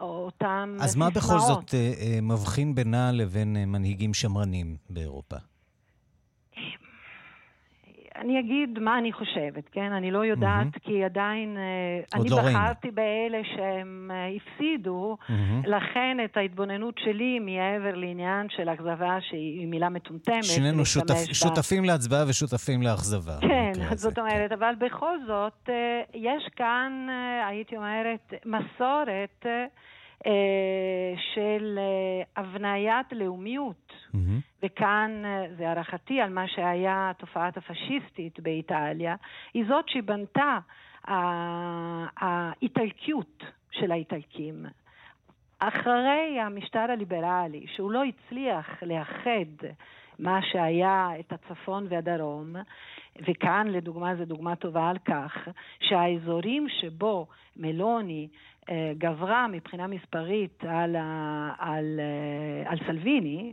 אותם אז מה בכל זאת אה, אה, מבחין בינה לבין אה, מנהיגים שמרנים באירופה? אני אגיד מה אני חושבת, כן? אני לא יודעת, mm-hmm. כי עדיין... אני לא בחרתי ראינו. באלה שהם הפסידו, mm-hmm. לכן את ההתבוננות שלי מעבר לעניין של אכזבה, שהיא מילה מטומטמת. שנינו שותפ, בה... שותפים להצבעה ושותפים לאכזבה. כן, זאת הזה, אומרת, כן. אבל בכל זאת, יש כאן, הייתי אומרת, מסורת של הבניית לאומיות. Mm-hmm. וכאן אה, זה הערכתי על מה שהיה התופעת הפשיסטית באיטליה, היא זאת שבנתה האיטלקיות של האיטלקים. אחרי המשטר הליברלי, שהוא לא הצליח לאחד מה שהיה את הצפון והדרום, וכאן לדוגמה זו דוגמה טובה על כך שהאזורים שבו מלוני אה, גברה מבחינה מספרית על, על, אה, על סלוויני,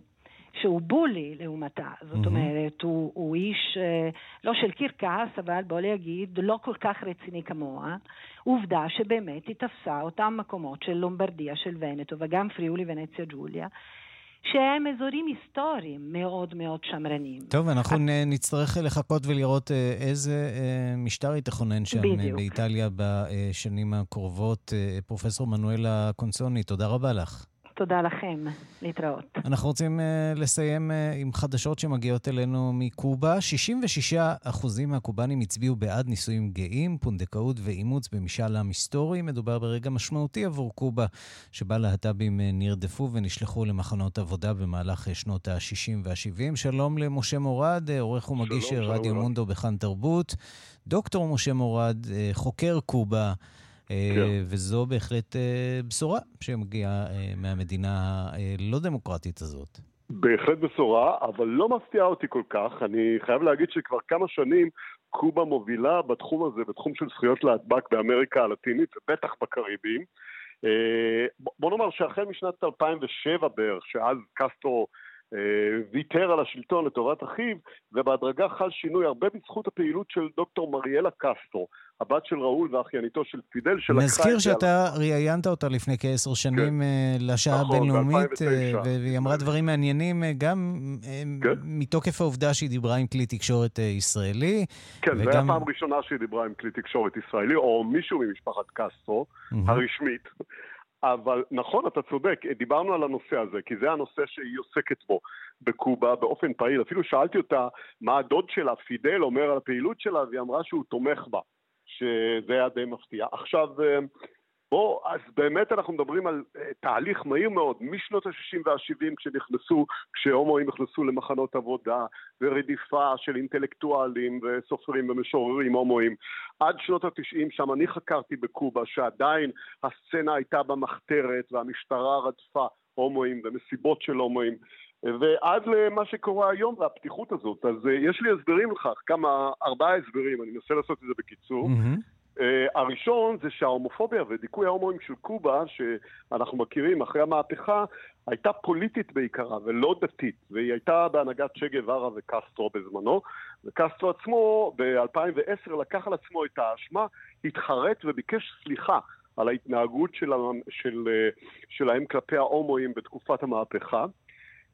שהוא בולי לעומתה. זאת mm-hmm. אומרת, הוא, הוא איש אה, לא של קרקס, אבל בוא להגיד, לא כל כך רציני כמוה. עובדה שבאמת היא תפסה אותם מקומות של לומברדיה, של ונטו, וגם פריולי ונציה ג'וליה. שהם אזורים היסטוריים מאוד מאוד שמרניים. טוב, אנחנו נצטרך לחכות ולראות אה, איזה אה, משטר יתכונן שם בדיוק. באיטליה בשנים הקרובות. פרופסור מנואלה קונסוני, תודה רבה לך. תודה לכם. להתראות. אנחנו רוצים uh, לסיים uh, עם חדשות שמגיעות אלינו מקובה. 66% מהקובנים הצביעו בעד נישואים גאים, פונדקאות ואימוץ במשאל עם היסטורי. מדובר ברגע משמעותי עבור קובה, שבה להט"בים uh, נרדפו ונשלחו למחנות עבודה במהלך שנות ה-60 וה-70. שלום למשה מורד, עורך ומגיש רדיו מונדו בכאן תרבות. דוקטור משה מורד, חוקר קובה. אה, כן. וזו בהחלט אה, בשורה שמגיעה אה, מהמדינה הלא דמוקרטית הזאת. בהחלט בשורה, אבל לא מפתיעה אותי כל כך. אני חייב להגיד שכבר כמה שנים קובה מובילה בתחום הזה, בתחום של זכויות להטבק באמריקה הלטינית, ובטח בקריבים. בוא נאמר שהחל משנת 2007 בערך, שאז קסטרו ויתר על השלטון לטובת אחיו, ובהדרגה חל שינוי הרבה בזכות הפעילות של דוקטור מריאלה קסטרו, הבת של ראול ואחייניתו של פידל, שלקחה את זה... נזכיר שאתה ראיינת אותה לפני כעשר שנים כן. לשעה נכון, הבינלאומית, והיא אמרה דברים מעניינים גם כן. מתוקף העובדה שהיא דיברה עם כלי תקשורת ישראלי. כן, וגם... זו הייתה פעם ראשונה שהיא דיברה עם כלי תקשורת ישראלי, או מישהו ממשפחת קסטרו, הרשמית. אבל נכון, אתה צודק, דיברנו על הנושא הזה, כי זה הנושא שהיא עוסקת בו בקובה באופן פעיל. אפילו שאלתי אותה מה הדוד שלה, פידל, אומר על הפעילות שלה, והיא אמרה שהוא תומך בה. שזה היה די מפתיע. עכשיו, אה, בוא, אז באמת אנחנו מדברים על uh, תהליך מהיר מאוד, משנות ה-60 וה-70 כשנכנסו, כשהומואים נכנסו למחנות עבודה ורדיפה של אינטלקטואלים וסופרים ומשוררים הומואים, עד שנות ה-90, שם אני חקרתי בקובה, שעדיין הסצנה הייתה במחתרת והמשטרה רדפה הומואים ומסיבות של הומואים. ועד למה שקורה היום והפתיחות הזאת. אז uh, יש לי הסברים לכך, כמה, ארבעה הסברים, אני מנסה לעשות את זה בקיצור. Mm-hmm. Uh, הראשון זה שההומופוביה ודיכוי ההומואים של קובה, שאנחנו מכירים אחרי המהפכה, הייתה פוליטית בעיקרה ולא דתית, והיא הייתה בהנהגת צ'ה גווארה וקסטרו בזמנו, וקסטרו עצמו ב-2010 לקח על עצמו את האשמה, התחרט וביקש סליחה על ההתנהגות של, של, אה, שלהם כלפי ההומואים בתקופת המהפכה.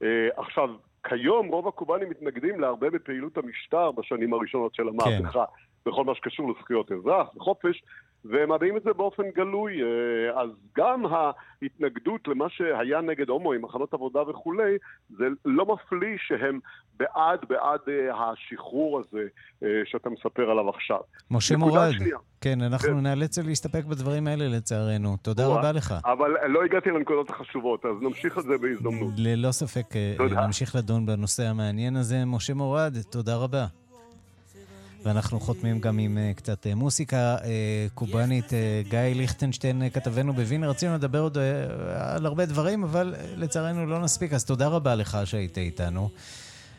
אה, עכשיו, כיום רוב הקובנים מתנגדים להרבה בפעילות המשטר בשנים הראשונות של המהפכה, כן. בכל מה שקשור לזכויות אזרח וחופש, והם מביעים את זה באופן גלוי. אה, אז גם ההתנגדות למה שהיה נגד הומואים, מחנות עבודה וכולי, זה לא מפליא שהם בעד, בעד אה, השחרור הזה שאתה מספר עליו עכשיו. משה מורד, שנייה. כן, אנחנו כן. נאלץ להסתפק בדברים האלה לצערנו. תודה רבה לך. אבל לא הגעתי לנקודות החשובות, אז נמשיך את זה בהזדמנות. ללא ספק, תודה. נמשיך לדון בנושא המעניין הזה. משה מורד, תודה רבה. ואנחנו חותמים גם עם uh, קצת uh, מוסיקה uh, קובאנית. Uh, גיא ליכטנשטיין, uh, כתבנו בווין, רצינו לדבר עוד uh, על הרבה דברים, אבל uh, לצערנו לא נספיק, אז תודה רבה לך שהיית איתנו.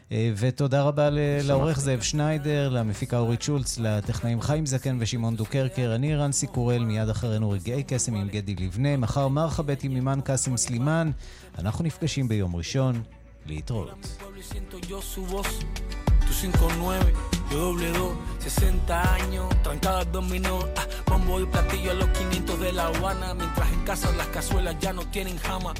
Uh, ותודה רבה לעורך זאב שניידר, למפיקה אורית שולץ, לטכנאים חיים זקן ושמעון דוקרקר. אני ערן סיקורל, מיד אחרינו רגעי קסם עם גדי לבנה. מחר מרחבת עם אימן קאסם סלימאן. אנחנו נפגשים ביום ראשון. להתראות. 5-9, yo, doble 2, 60 años trancado ese dominó, Bombo y platillo a los 500 de La Habana, mientras en casa las cazuelas ya no tienen jama.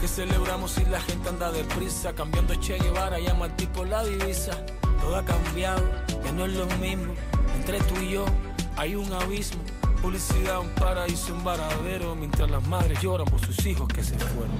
Que celebramos si la gente anda deprisa, cambiando Che Guevara, llama al tipo la divisa. Todo ha cambiado, ya no es lo mismo, entre tú y yo hay un abismo. Publicidad, un paraíso, un varadero, mientras las madres lloran por sus hijos que se fueron.